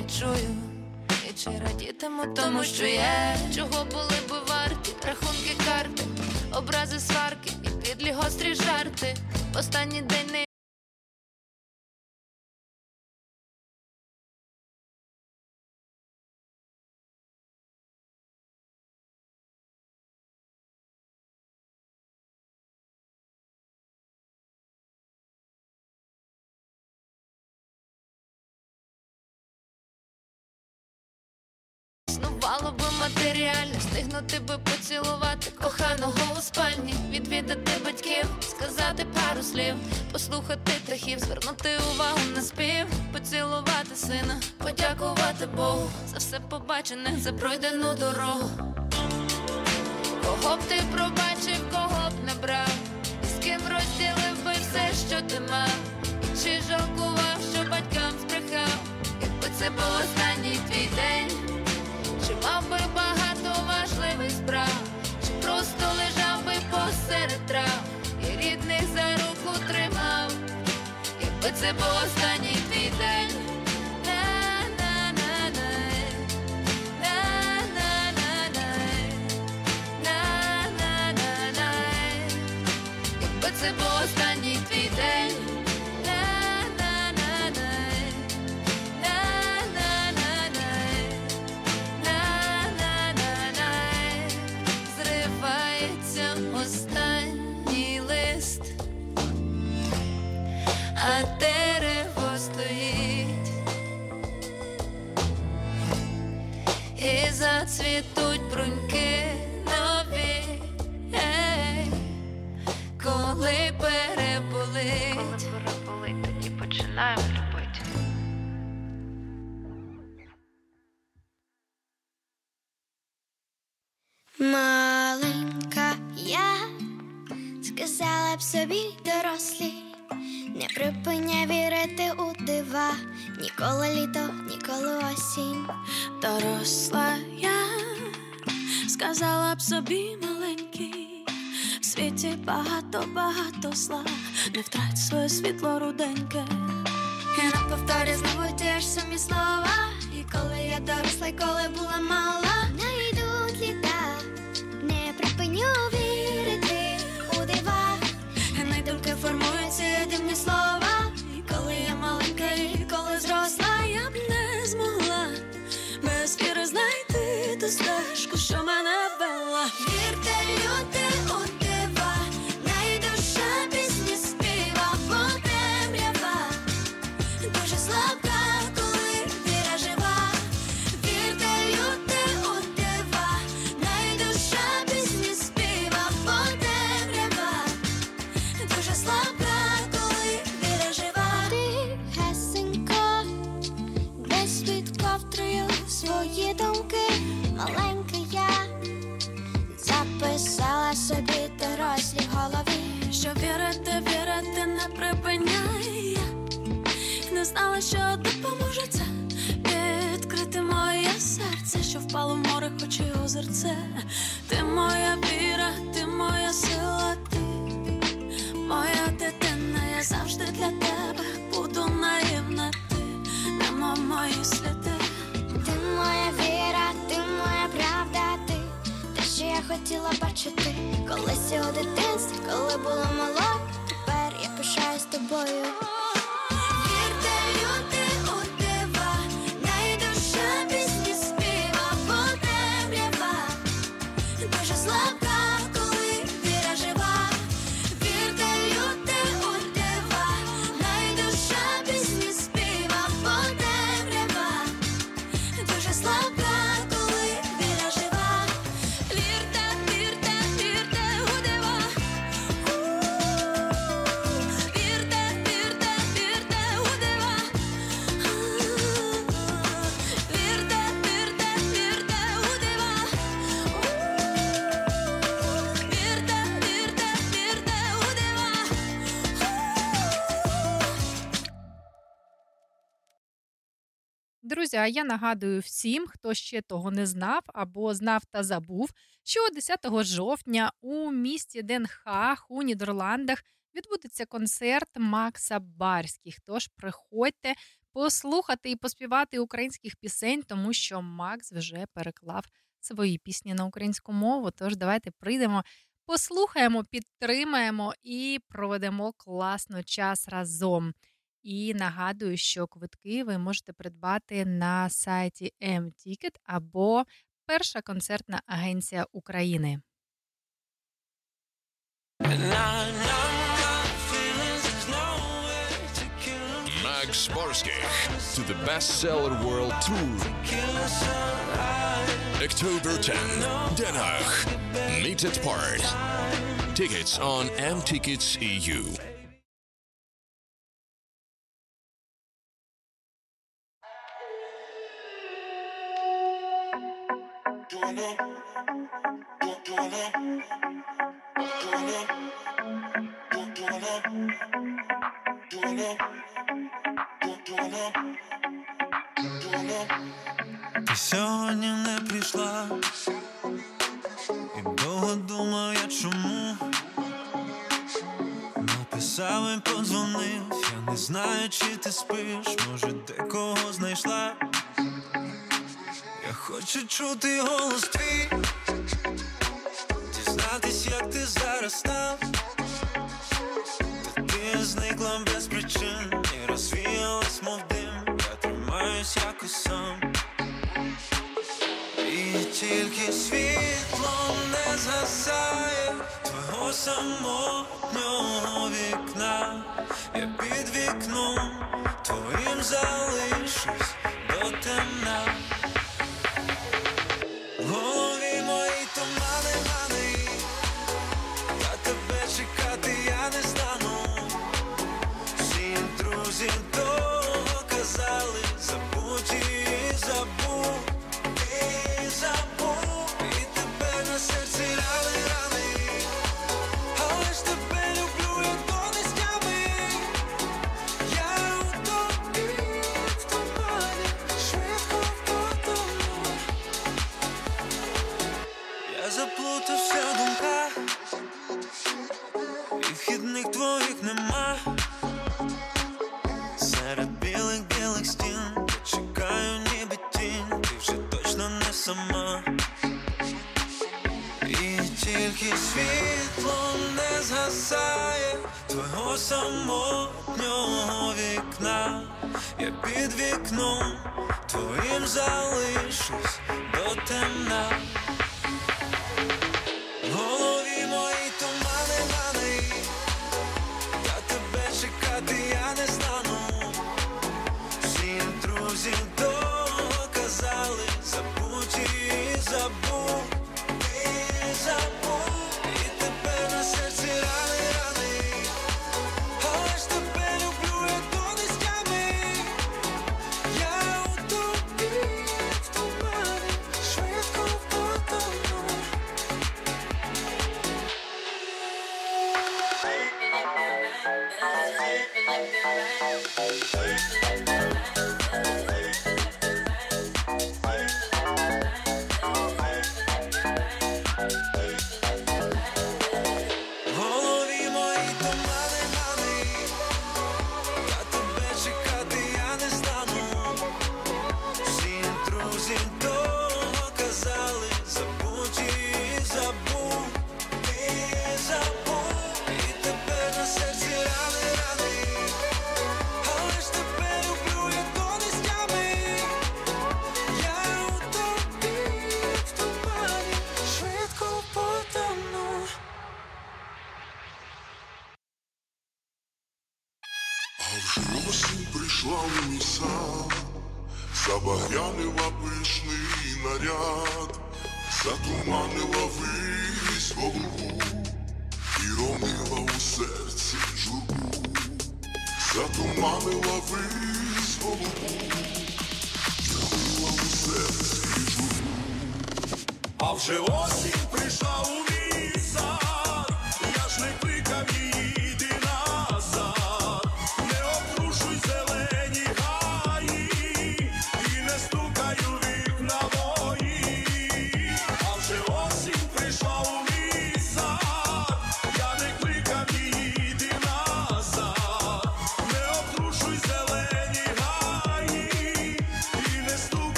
[SPEAKER 13] відчую, і чи радітиму тому, що є чого були би варті, рахунки карти, образи сварки і підлі гострі жарти. Останній день. матеріальне, встигнути би поцілувати коханого у спальні, відвідати батьків, сказати пару слів, послухати птахів, звернути увагу на спів, поцілувати сина, подякувати Богу за все побачене, за пройдену дорогу. Кого б ти пробачив, кого б не брав, з ким розділив би все, що ти мав, чи жалкував, що батькам збрехав, якби це був останній твій день мав би багато важливих справ, чи просто лежав би посеред трав, і рідних за руку тримав, якби це був останній твій день. Це був останній І зацвітуть бруньки нові, ей, коли переболить. Коли переболить, тоді починаємо любити.
[SPEAKER 14] Маленька я сказала б собі дорослі, не припиняй вірити у дива, ніколи літо, ніколи осінь.
[SPEAKER 15] Доросла я сказала б собі маленький, в світі багато, багато зла, не втрать своє світло руденьке.
[SPEAKER 14] І на повторі знову ті ж самі слова. І коли я доросла,
[SPEAKER 15] і
[SPEAKER 14] коли була мала,
[SPEAKER 2] Друзі, а я нагадую всім, хто ще того не знав або знав та забув, що 10 жовтня у місті Haag у Нідерландах відбудеться концерт Макса Барських. Тож приходьте послухати і поспівати українських пісень, тому що Макс вже переклав свої пісні на українську мову. Тож давайте прийдемо, послухаємо, підтримаємо і проведемо класно час разом. І нагадую, що квитки ви можете придбати на сайті M-Ticket або Перша концертна агенція України.
[SPEAKER 16] Max Borskich to the bestseller world tour. October 10, Den Haag. Meet at Part. Tickets on mtickets
[SPEAKER 4] Ти сьогодні не прийшла, і довго думав я чому. Написав і подзвонив, я не знаю, чи ти спиш, може, декого знайшла. Хочу чути голос твій. Дізнатись, як ти зараз став. Та ти зникла без причин. І розвіялась, мов дим. Я тримаюсь якось сам. І тільки світло не згасає Твого самотнього вікна. Я під вікном твоїм залишусь до темна.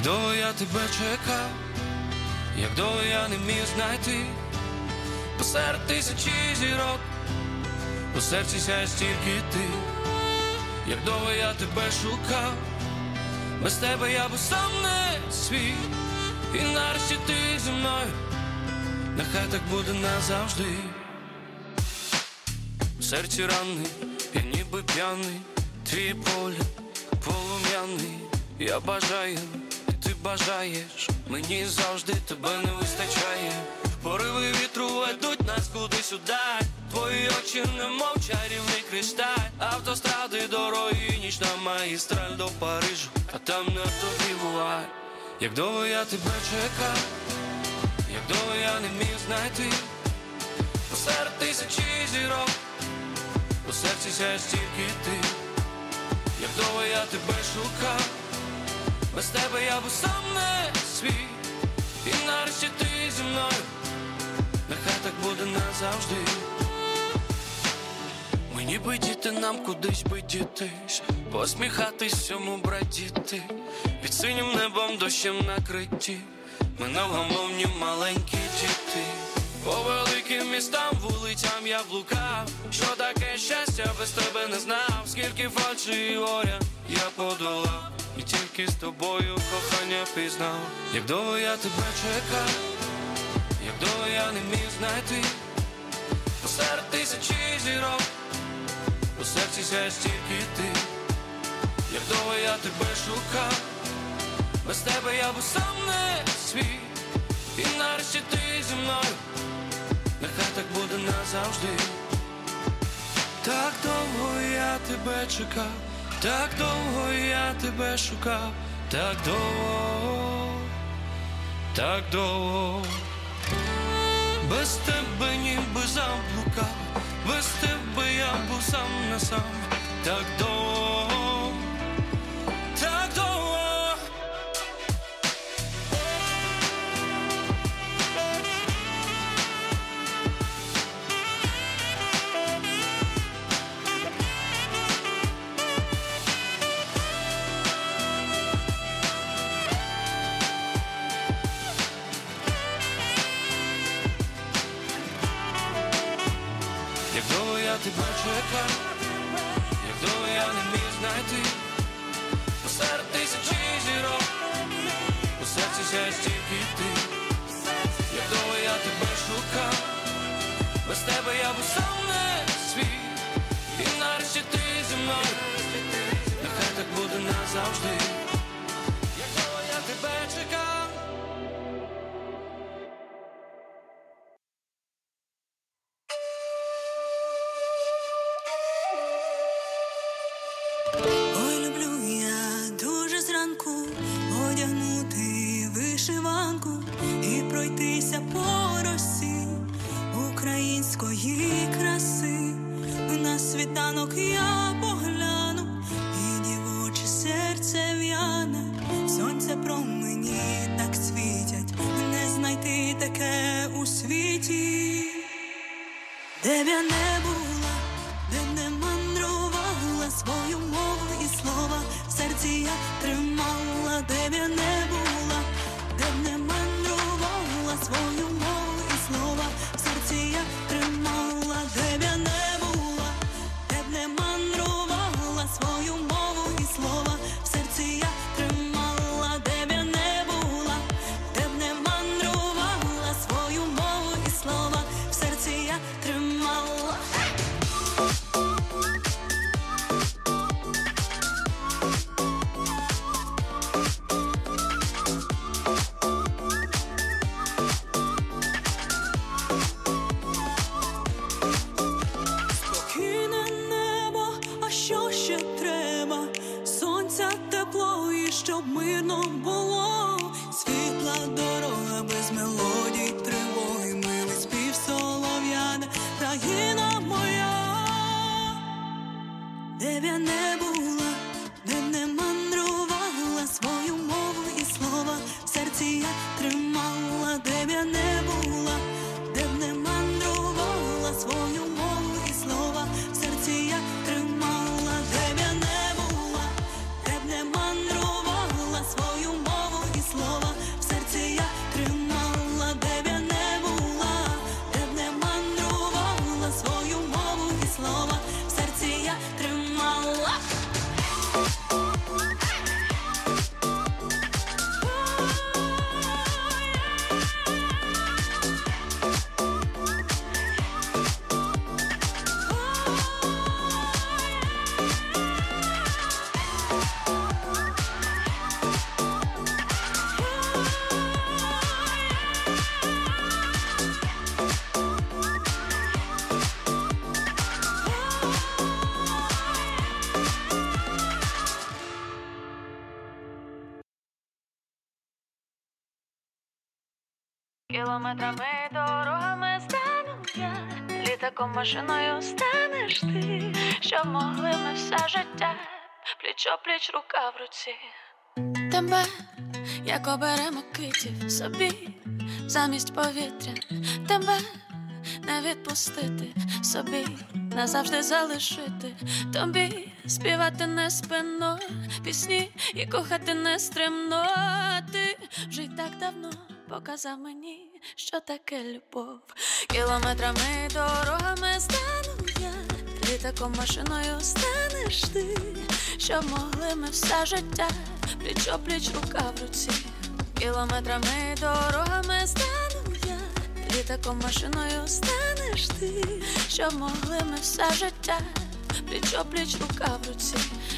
[SPEAKER 4] Як
[SPEAKER 7] довго я тебе чекав, як довго я не міг знайти посеред тисячі зірок, у серці сяє стільки ти, як довго я тебе шукав, без тебе я би сам не свій, і нарешті ти зі мною, нехай так буде назавжди. В серці ранний, я ніби п'яний, твій погляд полум'яний, я бажаю, бажаєш, мені завжди тебе не вистачає. Пориви вітру ведуть нас кудись удаль Твої очі немов чарівний кристаль Автостради, дороги, нічна магістраль до Парижу, а там на тобі буває Як довго я тебе чекав, як довго я не міг знайти? Посеред тисячі зірок. У серці сяє стільки ти, як довго я тебе шукав, без тебе я би сам не свій, і нарешті ти зі мною, нехай так буде назавжди. Мені би діти нам кудись би дітись, посміхатись всьому братіти, під синім небом дощем накриті, ми невгамовні маленькі діти. По великим містам, вулицям я блукав, що таке щастя без тебе не знав, скільки фальші і горя я подолав, і тільки з тобою кохання пізнав, як довго я тебе чекав, як довго я не міг знайти, посеред тисячі зірок, у серці сяє стільки ти, як довго я тебе шукав, без тебе я би сам не свій, і нарешті ти зі мною. Нехай так буде назавжди. Так довго я тебе чекав, так довго я тебе шукав, так довго, так довго. Без тебе ніби заблукав, без тебе я був сам на сам, так довго, тебе чекав, як довго я не міг знайти посеред тисячі зірок, у серці сяє стільки ти, як довго я тебе шукав, без тебе я би сам не свій, і нарешті ти зі мною, нехай так буде назавжди,
[SPEAKER 15] дуже зранку одягнути вишиванку і пройтися по росі української краси. На світанок я погляну, і дівоче серце в'яне, сонце промені так світять, не знайти таке у світі, де б я не була, серці я щоб мирно було, світла дорога без мелодій, тривоги, милий спів солов'яна, країна моя, де б я не була, де б не мандрувала свою мову і слова в серці я тримала. Кілометрами дорогами стану я, літаком машиною станеш ти, щоб могли ми все життя, пліч пліч рука в руці. Тебе, як оберемо китів собі, замість повітря, тебе не відпустити собі, назавжди залишити тобі, співати не спино, пісні і кохати не стримно. Ти вже й так давно показав мені, що таке любов. Кілометрами дорогами стану я, літаком машиною станеш ти, щоб могли ми все життя, пліч пліч рука в руці. Кілометрами дорогами стану я, літаком машиною станеш ти, щоб могли ми все життя, пліч пліч рука в руці.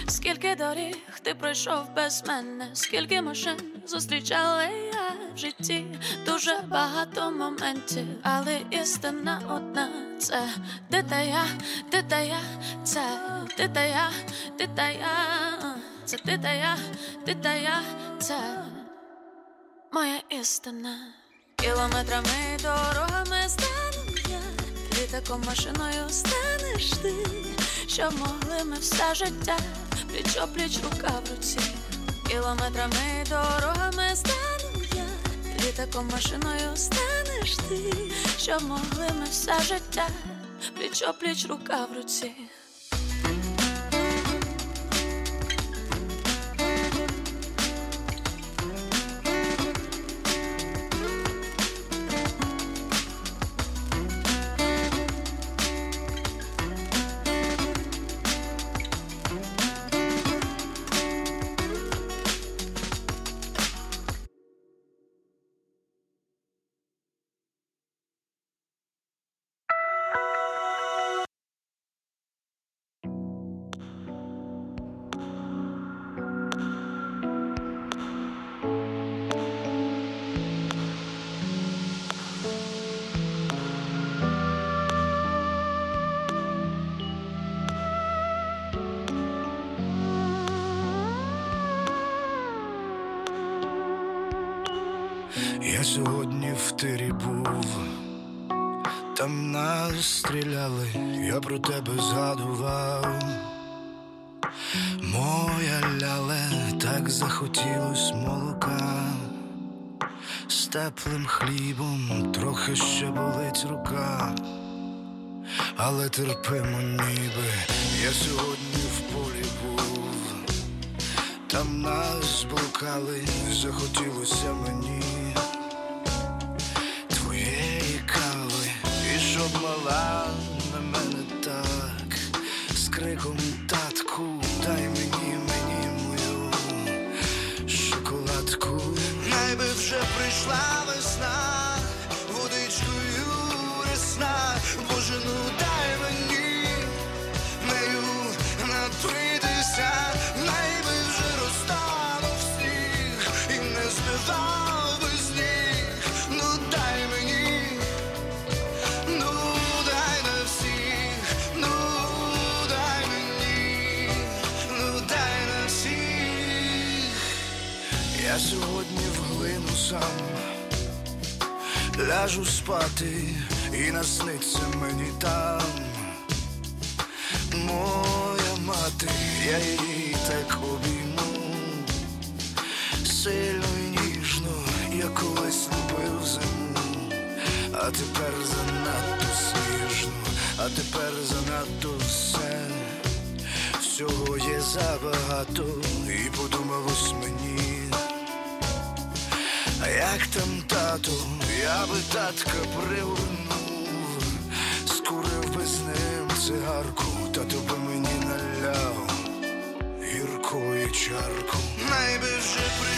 [SPEAKER 15] Скільки доріг ти пройшов без мене, скільки машин зустрічала я в житті, дуже багато моментів, але істина одна це ти та я, ти та я, це ти та я, ти та я, це ти та я, ти та я, це моя істина. Кілометрами дорогами стану я, літаком машиною станеш ти, щоб могли ми все життя, пліч пліч рука в руці. Кілометрами дорогами стану я, літаком машиною станеш ти, що могли ми все життя, пліч пліч рука в руці.
[SPEAKER 12] Я сьогодні в тирі був, там нас стріляли, я про тебе згадував. Моя ляле, так захотілось молока, з теплим хлібом трохи ще болить рука, але терпимо ніби, я сьогодні в полі був, там нас блукали, захотілося мені з сам ляжу спати і насниться мені там. Моя мати, я її так обійму, сильно і ніжно, я колись любив зиму, а тепер занадто сніжно, а тепер занадто все. Всього є забагато, і подумалось мені. А як там тату, я би татка привернув, скурив би з ним цигарку, Тату би мені наляв гіркої чарку. Найби вже прийшла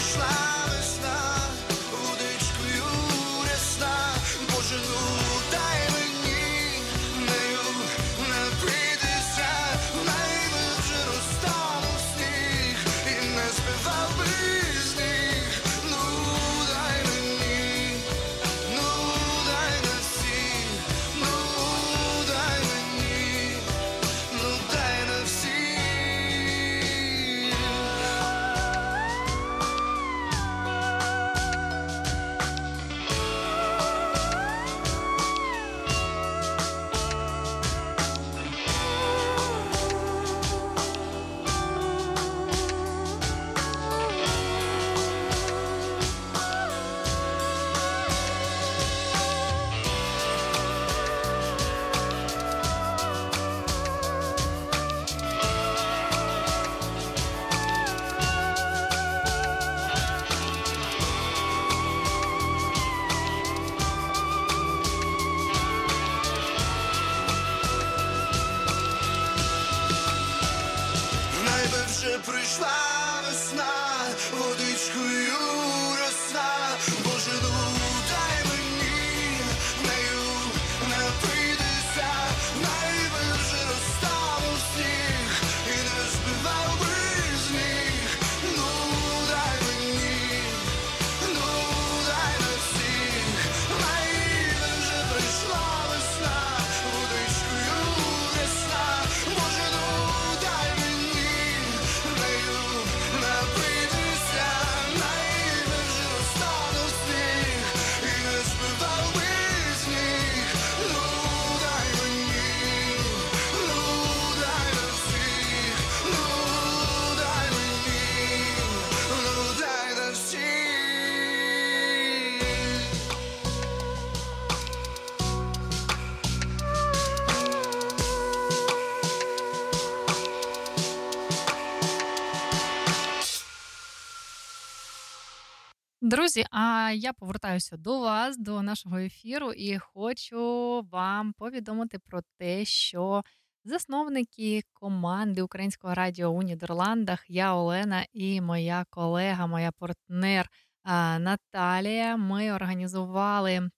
[SPEAKER 2] я повертаюся до вас, до нашого ефіру, і хочу вам повідомити про те, що засновники команди Українського радіо у Нідерландах, я Олена і моя колега, моя партнер Наталія. Ми організували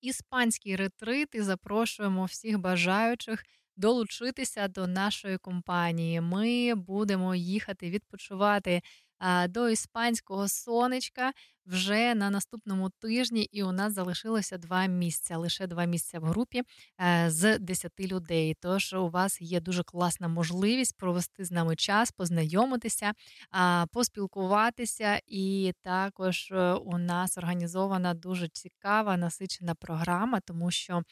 [SPEAKER 2] іспанський ретрит і запрошуємо всіх бажаючих долучитися до нашої компанії. Ми будемо їхати відпочивати до іспанського сонечка вже на наступному тижні, і у нас залишилося два місця. Лише два місця в групі е, з 10 людей. Тож у вас є дуже класна можливість провести з нами час, познайомитися, поспілкуватися. І також е, у нас організована дуже цікава насичена програма, тому що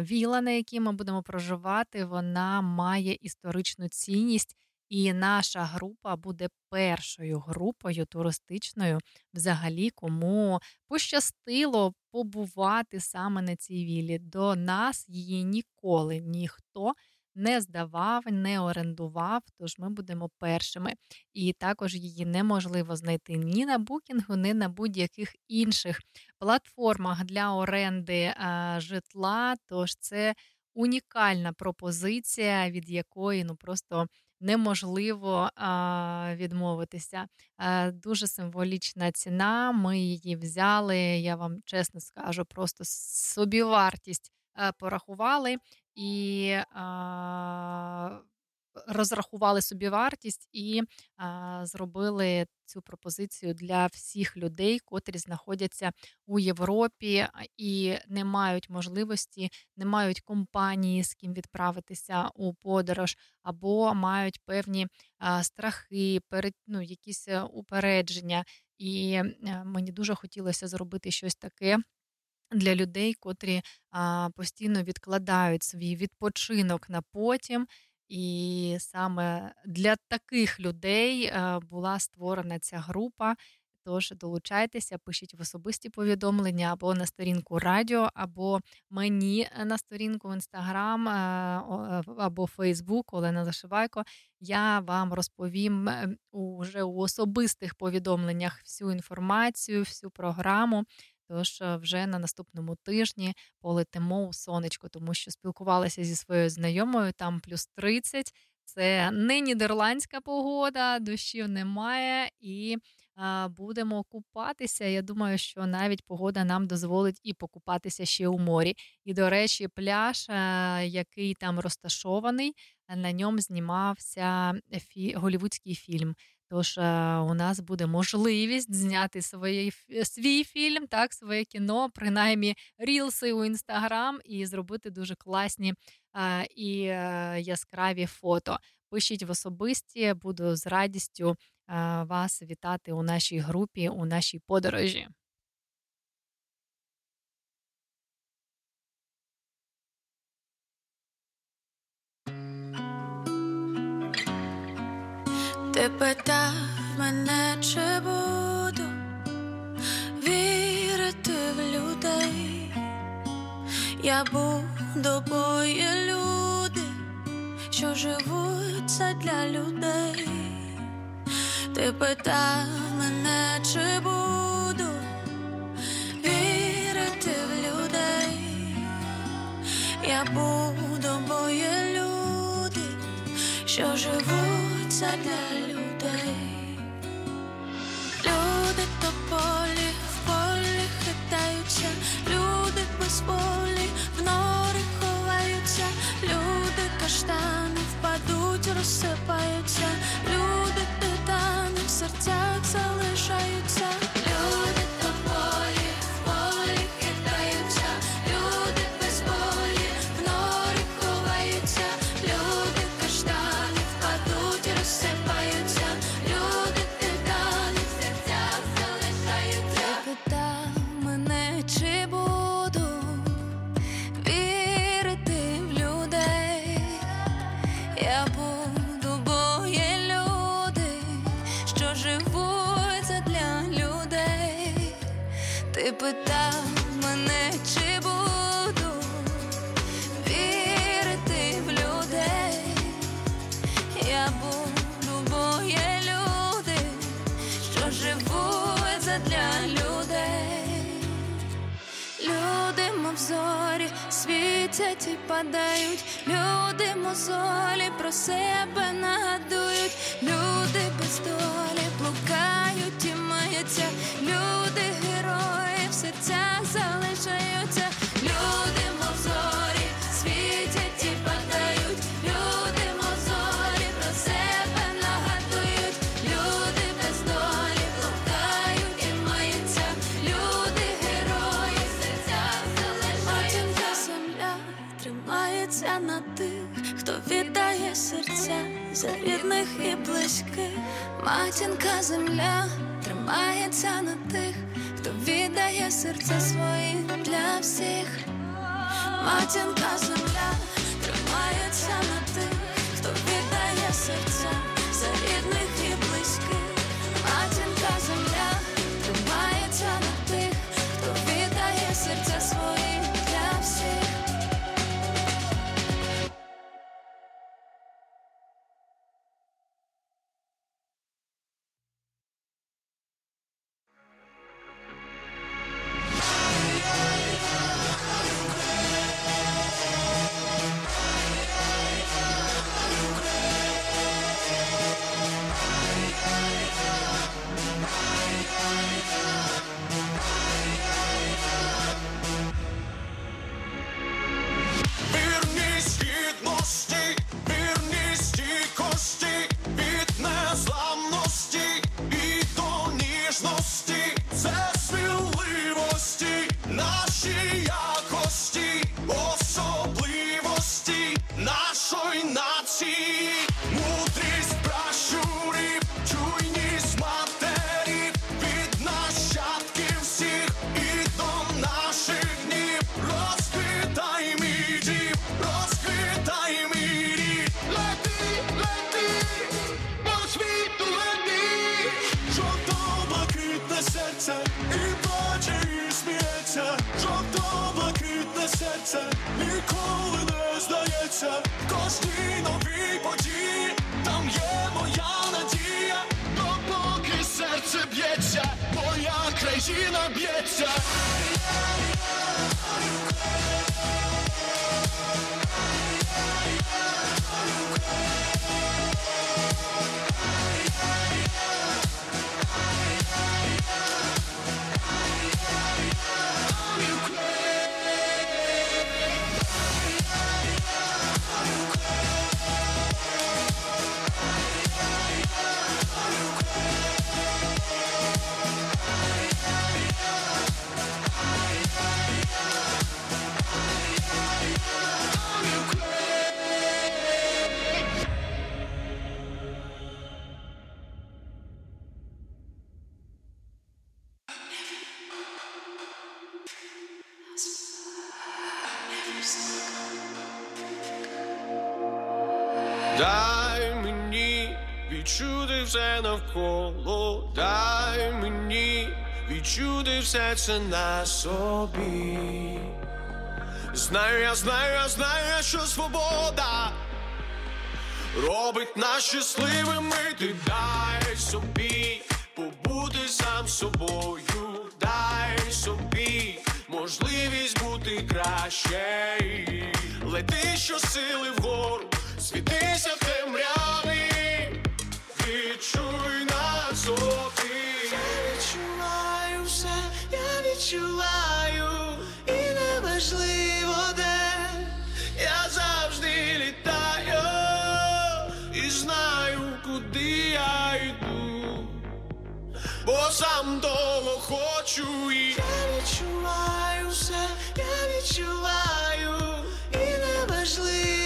[SPEAKER 2] віла, на якій ми будемо проживати, вона має історичну цінність. І наша група буде першою групою туристичною, взагалі, кому пощастило побувати саме на цій вілі. До нас її ніколи ніхто не здавав, не орендував. Тож ми будемо першими. І також її неможливо знайти ні на букінгу, ні на будь-яких інших платформах для оренди житла. Тож це унікальна пропозиція, від якої ну просто неможливо відмовитися. А, дуже символічна ціна. Ми її взяли. Я вам чесно скажу, просто собівартість а, порахували і. Розрахували собі вартість і а, зробили цю пропозицію для всіх людей, котрі знаходяться у Європі і не мають можливості, не мають компанії, з ким відправитися у подорож, або мають певні а, страхи, перед, ну, якісь е, упередження. І а, е, мені дуже хотілося зробити щось таке. Для людей, котрі а, постійно відкладають свій відпочинок на потім, і саме для таких людей е, була створена ця група. Тож долучайтеся, пишіть в особисті повідомлення або на сторінку радіо, або мені на сторінку в інстаграм е, або Фейсбук Олена Зашивайко. Я вам розповім е, уже у особистих повідомленнях всю інформацію, всю програму. Тож е, вже на наступному тижні полетимо у сонечко, тому що спілкувалася зі своєю знайомою, там плюс 30. Це не нідерландська погода, дощів немає, і а, будемо купатися. Я думаю, що навіть погода нам дозволить і покупатися ще у морі. І, до речі, пляж, а, який там розташований, на ньому знімався фі... голівудський фільм. Тож е, у нас буде можливість зняти свої, свій фільм, так, своє кіно, принаймні рілси у інстаграм, і зробити дуже класні а, і е, яскраві фото. Пишіть в особисті, буду з радістю вас вітати у нашій групі, у нашій подорожі.
[SPEAKER 15] Ти питав мене, чи буду вірити в людей, я буду, бо є люди, що живуть це для людей. Ти питав мене, чи буду вірити в людей, я буду, бо є люди, що живуть для людей. Люди тополі в полі хитаються, люди без волі в нори ховаються, люди каштани впадуть, розсипаються, люди титани в серцях залишаються,
[SPEAKER 13] зорі світять і падають, люди мозолі про себе нагадують, люди без долі блукають і маються, люди герої в серцях залишаються,
[SPEAKER 15] за рідних і близьких.
[SPEAKER 13] Матінка земля тримається на тих, хто віддає серце своє для всіх.
[SPEAKER 15] Матінка земля тримається на тих, хто віддає серця
[SPEAKER 12] відчути все це на собі. Знаю, я знаю, я знаю, що свобода робить нас щасливими. Ти дай собі побути сам собою, дай собі можливість бути краще. Лети щосили вгору, світися в відчуваю, і неважливо де, я завжди літаю і знаю, куди я йду, бо сам того хочу і я відчуваю все, я відчуваю, і неважливо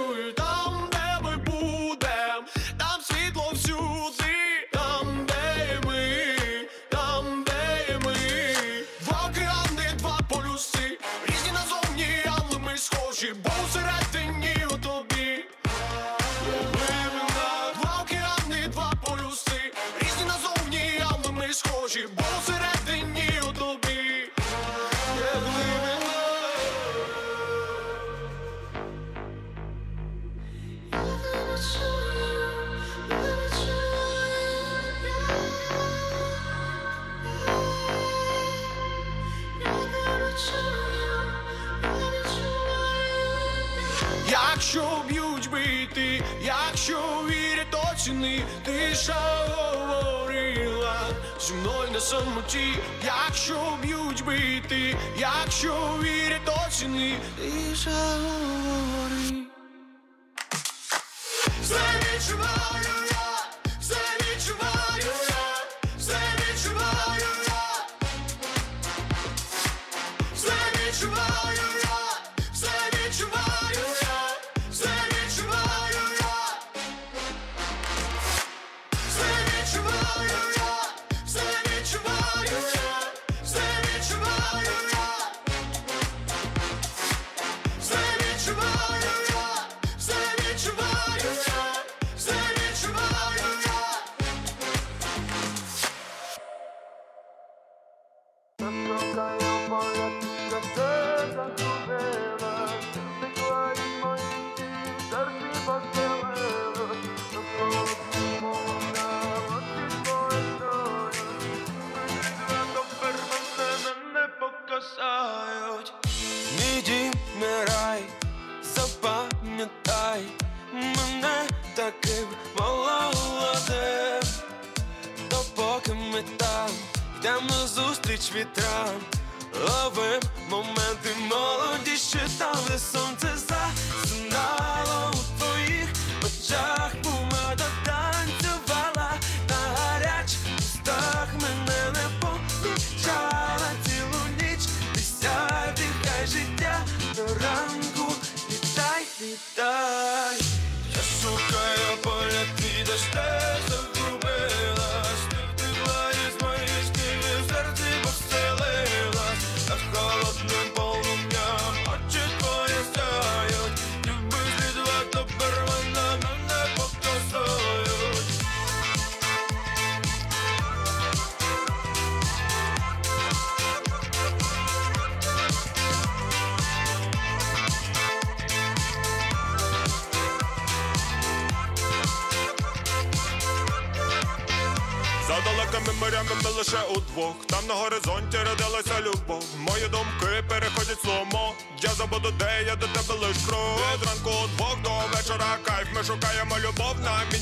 [SPEAKER 6] sul tam самоті, якщо б'ють бити, якщо вірять оціни
[SPEAKER 4] і
[SPEAKER 17] заговори. Це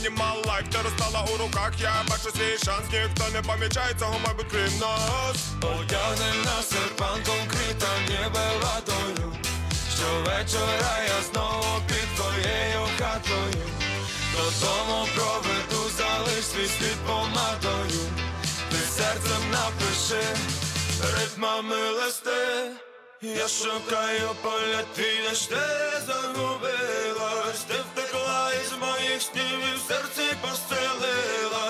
[SPEAKER 17] піднімав лайк, ростала у руках, я бачу свій шанс, ніхто не помічає цього, мабуть, крім нас.
[SPEAKER 4] Одягнена серпанком кріта ніби ватою Щовечора я знову під твоєю хатою. Додому проведу, залиш свій слід помадою. Ти серцем напиши, ритмами листи. Я шукаю поля твій, ще загубилась, ти пісні в серці
[SPEAKER 18] постелила.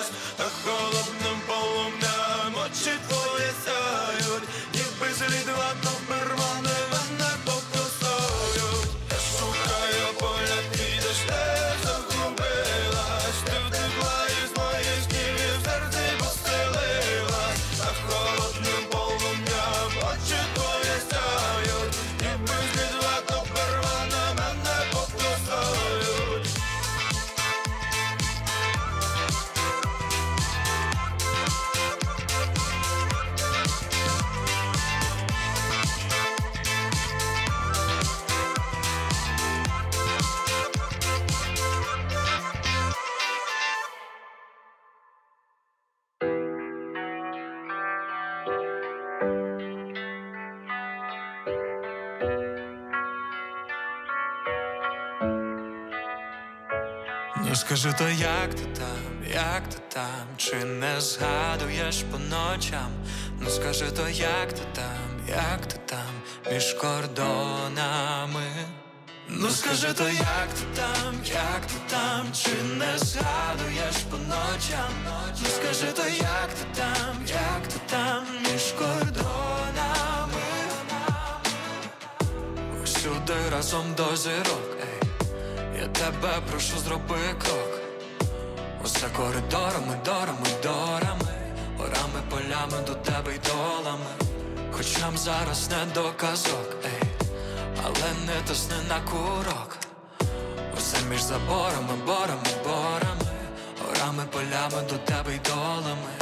[SPEAKER 18] Там, чи не згадуєш по ночам? Ну скажи то, як ти там, як ти там, між кордонами? Ну скажи то, як ти там, як ти там, чи не згадуєш по ночам? Ну скажи то, як ти там, як ти там, між кордонами? Усюди разом до зірок, ей, я тебе прошу, зроби крок. Усе коридорами, дорами, дорами, горами, полями до тебе й долами. Хоч нам зараз не до казок, ей, але не тисни на курок. Усе між заборами, борами, борами, горами, полями до тебе й долами.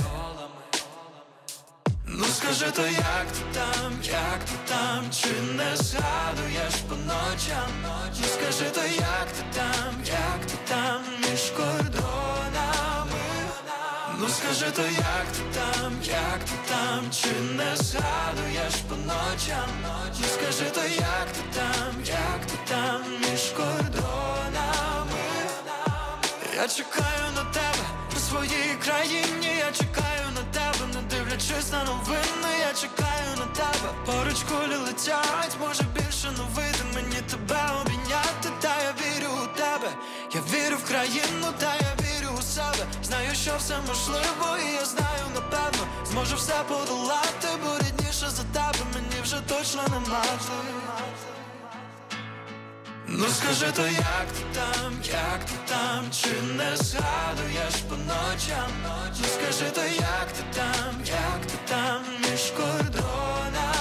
[SPEAKER 18] Ну скажи то, як ти там, як ти там, чи не згадуєш по ночам? Ну скажи то, як ти там, як ти там, скажи то, як ти там, як ти там, чи не згадуєш по ночам? Ну скажи то, як ти там, як ти там, між кордонами? Я чекаю на тебе у своїй країні, я чекаю на тебе, не дивлячись на новини, я чекаю на тебе. Поруч кулі летять, може більше вийде мені тебе обійняти, та я вірю у тебе, я вірю в країну, та я себе. Знаю, що все можливо, і я знаю, напевно, зможу все подолати, бо рідніше за тебе мені вже точно нема. Ну скажи то, як ти там, як ти там, чи не згадуєш по ночам? Ну скажи то, як ти там, як ти там, між кордонами?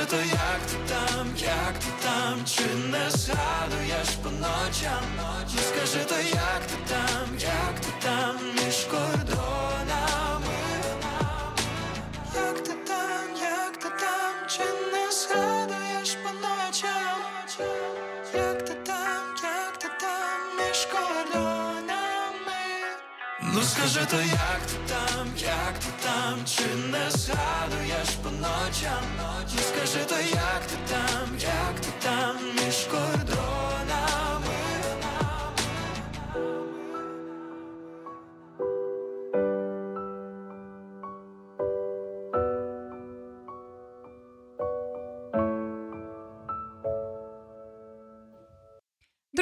[SPEAKER 18] Скажи то, як ти там, як ти там, чи не згадуєш по ночам? Ну скажи то, як ти там, як ти там, між кордонами? Як ти там, як ти там, чи не згадуєш по ночам? Як ти там, як ти там, між кордонами? Ну скажи то, як ти там, як ти там, чи не згадуєш по ночам? Ну скажи то, як ти там, як ти там, між кордонами?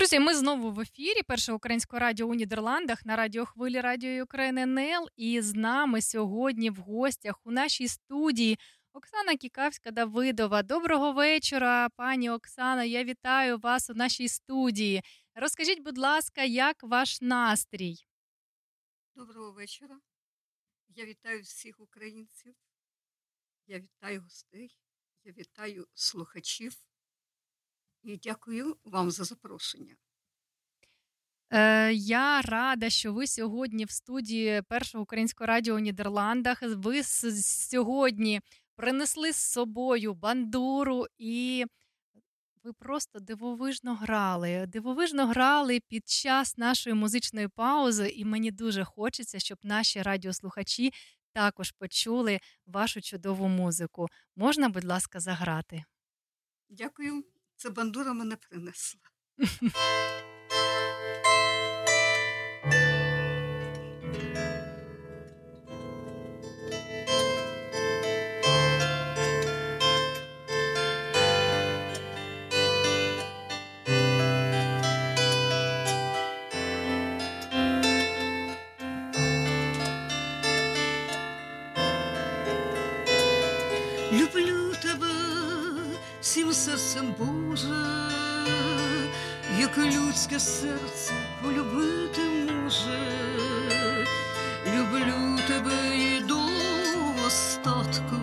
[SPEAKER 2] Друзі, ми знову в ефірі Першого українського радіо у Нідерландах на радіохвилі Радіо України НЛ. І з нами сьогодні в гостях у нашій студії Оксана Кікавська Давидова. Доброго вечора, пані Оксана. Я вітаю вас у нашій студії. Розкажіть, будь ласка, як ваш настрій?
[SPEAKER 19] Доброго вечора. Я вітаю всіх українців. Я вітаю гостей. Я вітаю слухачів. І дякую вам за запрошення.
[SPEAKER 2] Е, я рада, що ви сьогодні в студії Першого українського радіо у Нідерландах. Ви сьогодні принесли з собою бандуру і ви просто дивовижно грали. Дивовижно грали під час нашої музичної паузи, і мені дуже хочеться, щоб наші радіослухачі також почули вашу чудову музику. Можна, будь ласка, заграти?
[SPEAKER 19] Дякую. Це бандура мене принесла. серцем Боже, як людське серце полюбити може. Люблю тебе і до остатку,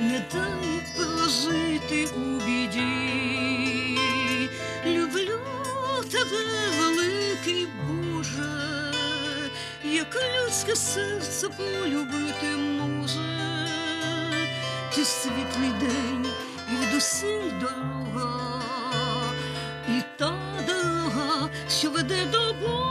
[SPEAKER 19] не дай прожити у біді. Люблю тебе, великий Боже, як людське серце полюбити може. Ти світлий день і досі дорога, і та дорога, що веде до Бога.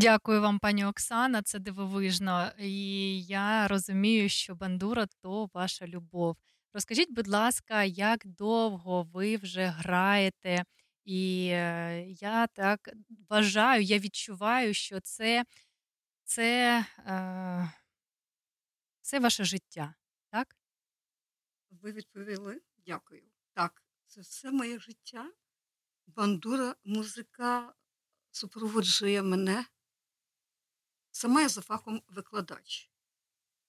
[SPEAKER 2] Дякую вам, пані Оксана. Це дивовижно. І я розумію, що бандура то ваша любов. Розкажіть, будь ласка, як довго ви вже граєте? І е, я так вважаю, я відчуваю, що це, це, е, це ваше життя, так?
[SPEAKER 20] Ви відповіли? Дякую. Так, це все моє життя. Бандура, музика супроводжує мене. Сама я за фахом викладач.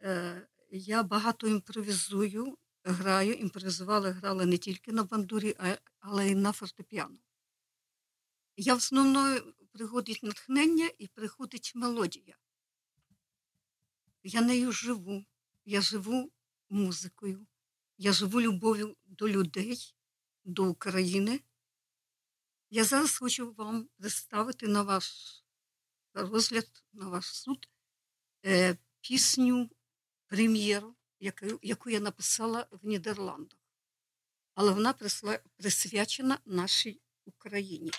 [SPEAKER 20] Е, я багато імпровізую, граю, імпровізувала, грала не тільки на бандурі, але й на фортепіано. Я в основному приходить натхнення і приходить мелодія. Я нею живу. Я живу музикою. Я живу любов'ю до людей, до України. Я зараз хочу вам представити на ваш розгляд, на ваш суд е, пісню прем'єру, яку, яку я написала в Нідерландах. Але вона присла- присвячена нашій Україні.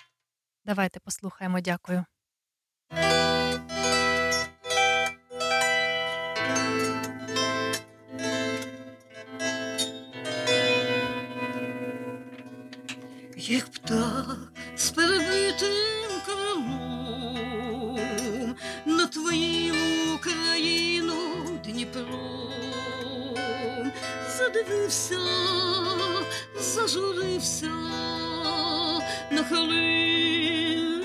[SPEAKER 2] Давайте послухаємо. Дякую.
[SPEAKER 19] як птах з Дніпром задивився, зажурився, нахилився.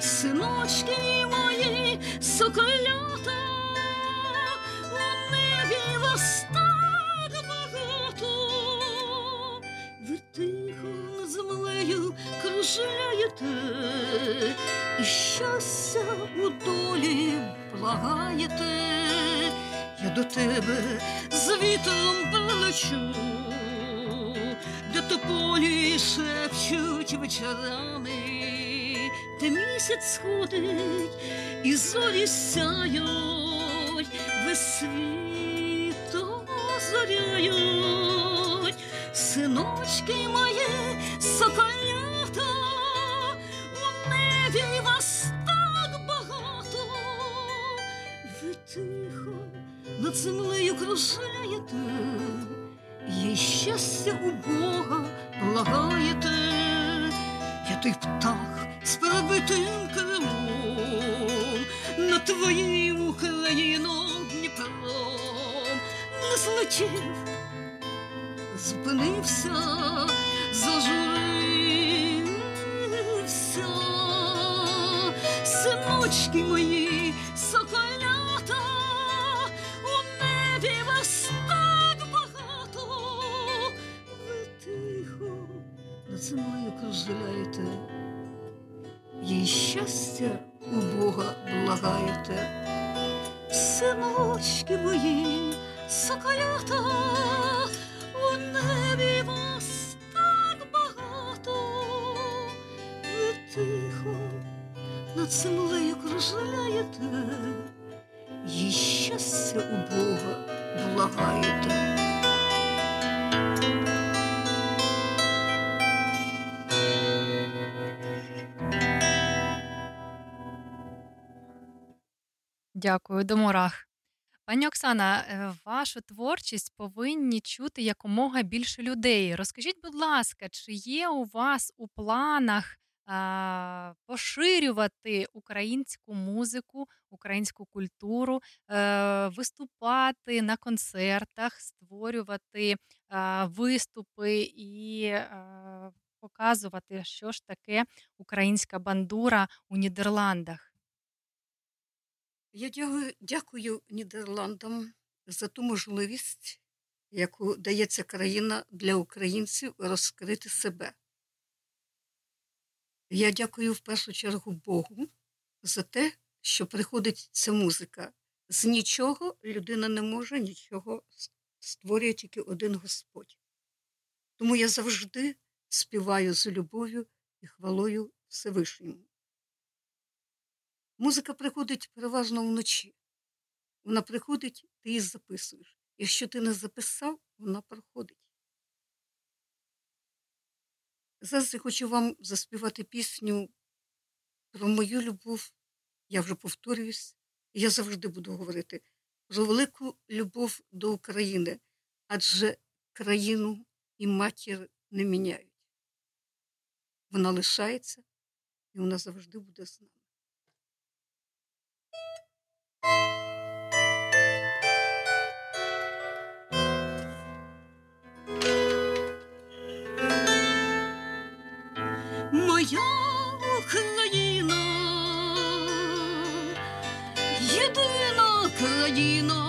[SPEAKER 19] Синочки мої соколята, у небі вас так багато. Ви тихо землею кружляєте, щастя у долі благаєте. Я до тебе з вітром де тополі шепчуть вечорами, де місяць сходить і зорі сяють, весь світ озоряють, синочки мої соколята, над землею кружляєте, їй щастя у Бога благаєте, я той птах з перебитим крилом на твоїм Україну Дніпром. Не злетів, зупинився, зажурився, синочки мої,
[SPEAKER 2] Дякую, до мурах. Пані Оксана, е, вашу творчість повинні чути якомога більше людей. Розкажіть, будь ласка, чи є у вас у планах а, поширювати українську музику, українську культуру, е, виступати на концертах, створювати а, виступи і а, показувати, що ж таке українська бандура у Нідерландах?
[SPEAKER 19] Я дякую, Нідерландам за ту можливість, яку дає ця країна для українців розкрити себе. Я дякую в першу чергу Богу за те, що приходить ця музика. З нічого людина не може нічого створює тільки один Господь. Тому я завжди співаю з любов'ю і хвалою Всевишньому. Музика приходить переважно вночі. Вона приходить, ти її записуєш. Якщо ти не записав, вона проходить. Зараз я хочу вам заспівати пісню про мою любов. Я вже повторююсь, і я завжди буду говорити про велику любов до України, адже країну і матір не міняють. Вона лишається і вона завжди буде з нами. Моя Україна, єдина країна,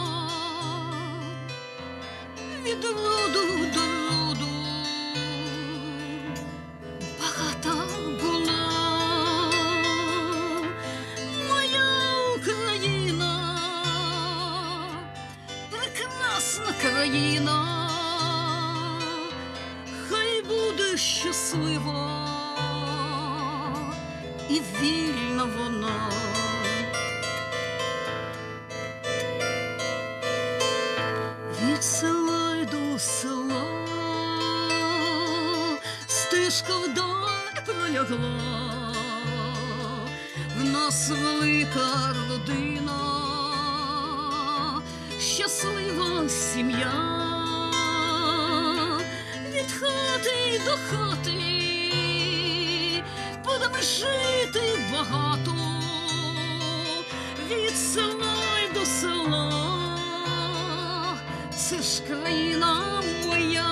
[SPEAKER 19] від роду до роду. Багата була, моя Україна, прекрасна країна, щаслива і вільна вона. Від села й до села стежка вдаль пролягла, в нас велика родина, щаслива сім'я, від хати до хати будемо жити багато. Від села й до села. Це ж країна моя,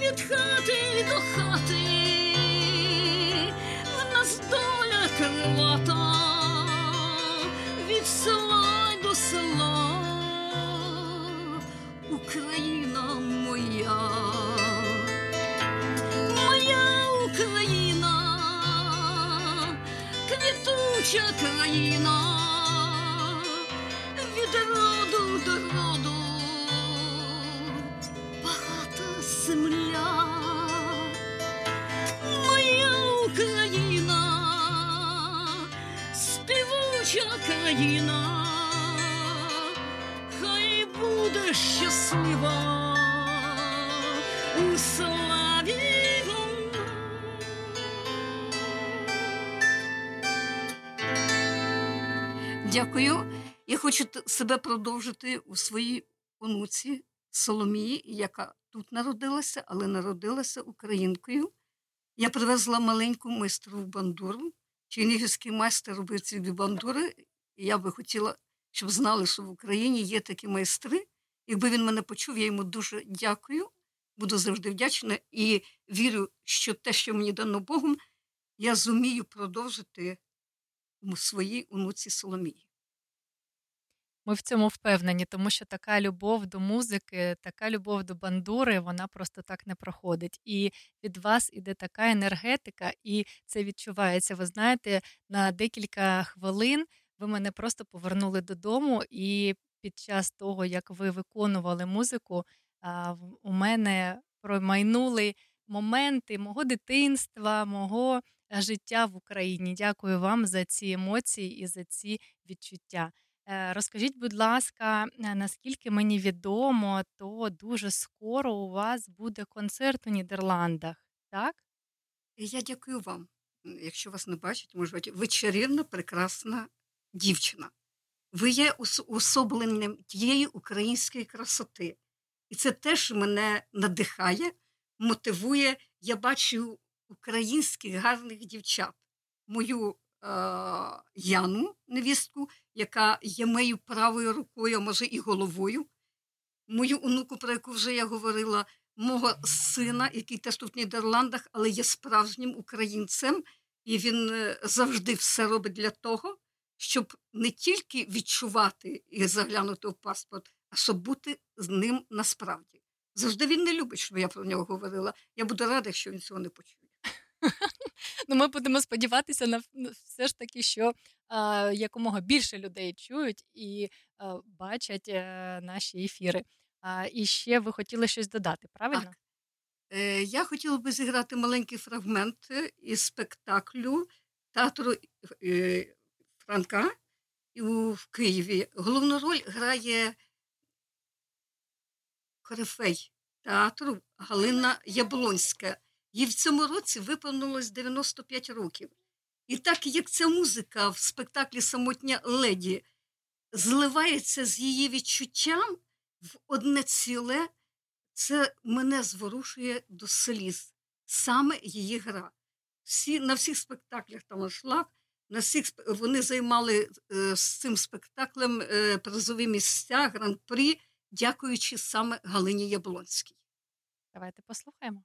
[SPEAKER 19] від хати до хати, хочу себе продовжити у своїй онуці Соломії, яка тут народилася, але народилася українкою. Я привезла маленьку майстру в бандуру. Чернігівський майстер робив ці бандури. І я би хотіла, щоб знали, що в Україні є такі майстри. Якби він мене почув, я йому дуже дякую. Буду завжди вдячна і вірю, що те, що мені дано Богом, я зумію продовжити у своїй онуці Соломії.
[SPEAKER 2] Ми в цьому впевнені, тому що така любов до музики, така любов до бандури, вона просто так не проходить. І від вас іде така енергетика, і це відчувається. Ви знаєте, на декілька хвилин ви мене просто повернули додому, і під час того, як ви виконували музику, у мене промайнули моменти мого дитинства, мого життя в Україні. Дякую вам за ці емоції і за ці відчуття. Е, Розкажіть, будь ласка, е, наскільки мені відомо, то дуже скоро у вас буде концерт у Нідерландах, так?
[SPEAKER 19] Я дякую вам. Якщо вас не бачать, може бути, ви чарівна, прекрасна дівчина. Ви є уособленням тієї української красоти. І це теж мене надихає, мотивує. Я бачу українських гарних дівчат. Мою е- Яну, невістку, яка є моєю правою рукою, а може і головою. Мою онуку, про яку вже я говорила, мого сина, який теж тут в Нідерландах, але є справжнім українцем, і він е, завжди все робить для того, щоб не тільки відчувати і заглянути в паспорт, а щоб бути з ним насправді. Завжди він не любить, щоб я про нього говорила. Я буду рада, якщо він цього не почує.
[SPEAKER 2] Ну, ми будемо сподіватися на все ж таки, що е, якомога більше людей чують і е, бачать е, наші ефіри. А, і ще ви хотіли щось додати, правильно?
[SPEAKER 19] Е, Я хотіла би зіграти маленький фрагмент е, із спектаклю театру е, Франка у- в Києві. Головну роль грає корифей театру Галина Яблонська. Їй в цьому році виповнилось 95 років. І так як ця музика в спектаклі Самотня леді зливається з її відчуттям в одне ціле, це мене зворушує до сліз. Саме її гра. Всі, на всіх спектаклях там йшла, на всіх вони займали е, з цим спектаклем е, призові місця, гран-прі, дякуючи саме Галині Яблонській.
[SPEAKER 2] Давайте послухаємо.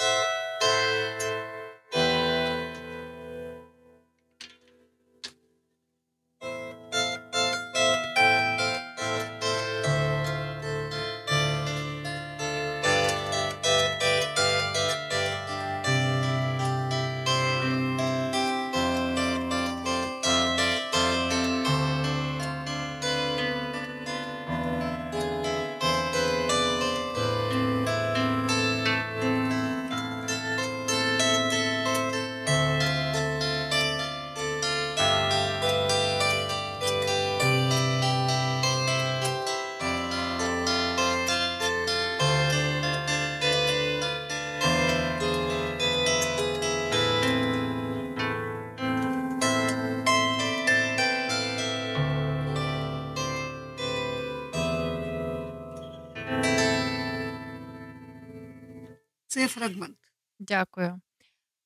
[SPEAKER 19] Це фрагмент.
[SPEAKER 2] Дякую.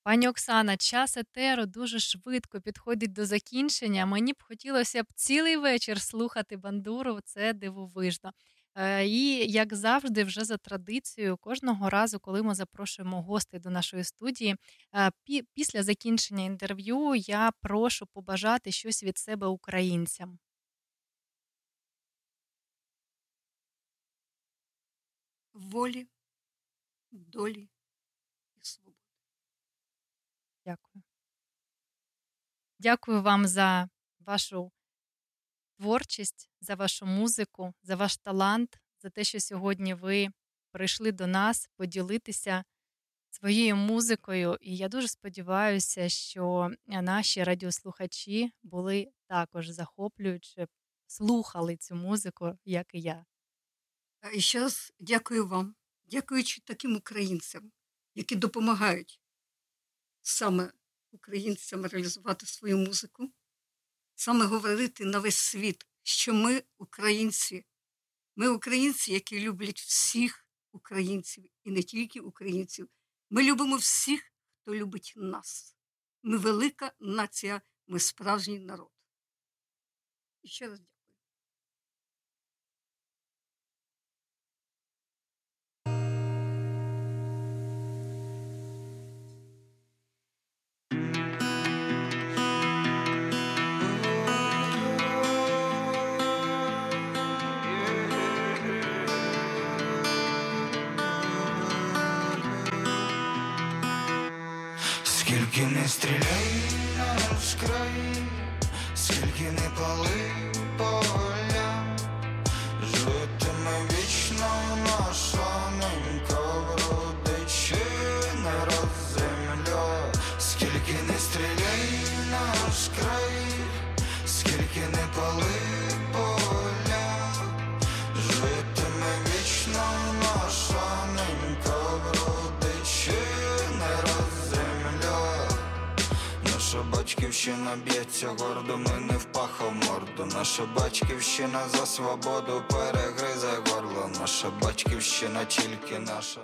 [SPEAKER 2] Пані Оксана, час етеру дуже швидко підходить до закінчення. Мені б хотілося б цілий вечір слухати бандуру. Це дивовижно. Е, І як завжди, вже за традицією, кожного разу, коли ми запрошуємо гостей до нашої студії, е, після закінчення інтерв'ю я прошу побажати щось від себе українцям.
[SPEAKER 19] Волі, долі і свободи.
[SPEAKER 2] Дякую. Дякую вам за вашу творчість, за вашу музику, за ваш талант, за те, що сьогодні ви прийшли до нас поділитися своєю музикою. І я дуже сподіваюся, що наші радіослухачі були також захоплюючи, слухали цю музику, як і я.
[SPEAKER 19] І ще раз дякую вам, дякуючи таким українцям, які допомагають саме українцям реалізувати свою музику, саме говорити на весь світ, що ми українці, ми українці, які люблять всіх українців і не тільки українців. Ми любимо всіх, хто любить нас. Ми велика нація, ми справжній народ. І ще раз дякую.
[SPEAKER 10] наша батьківщина за свободу перегризе горло, наша батьківщина тільки наша.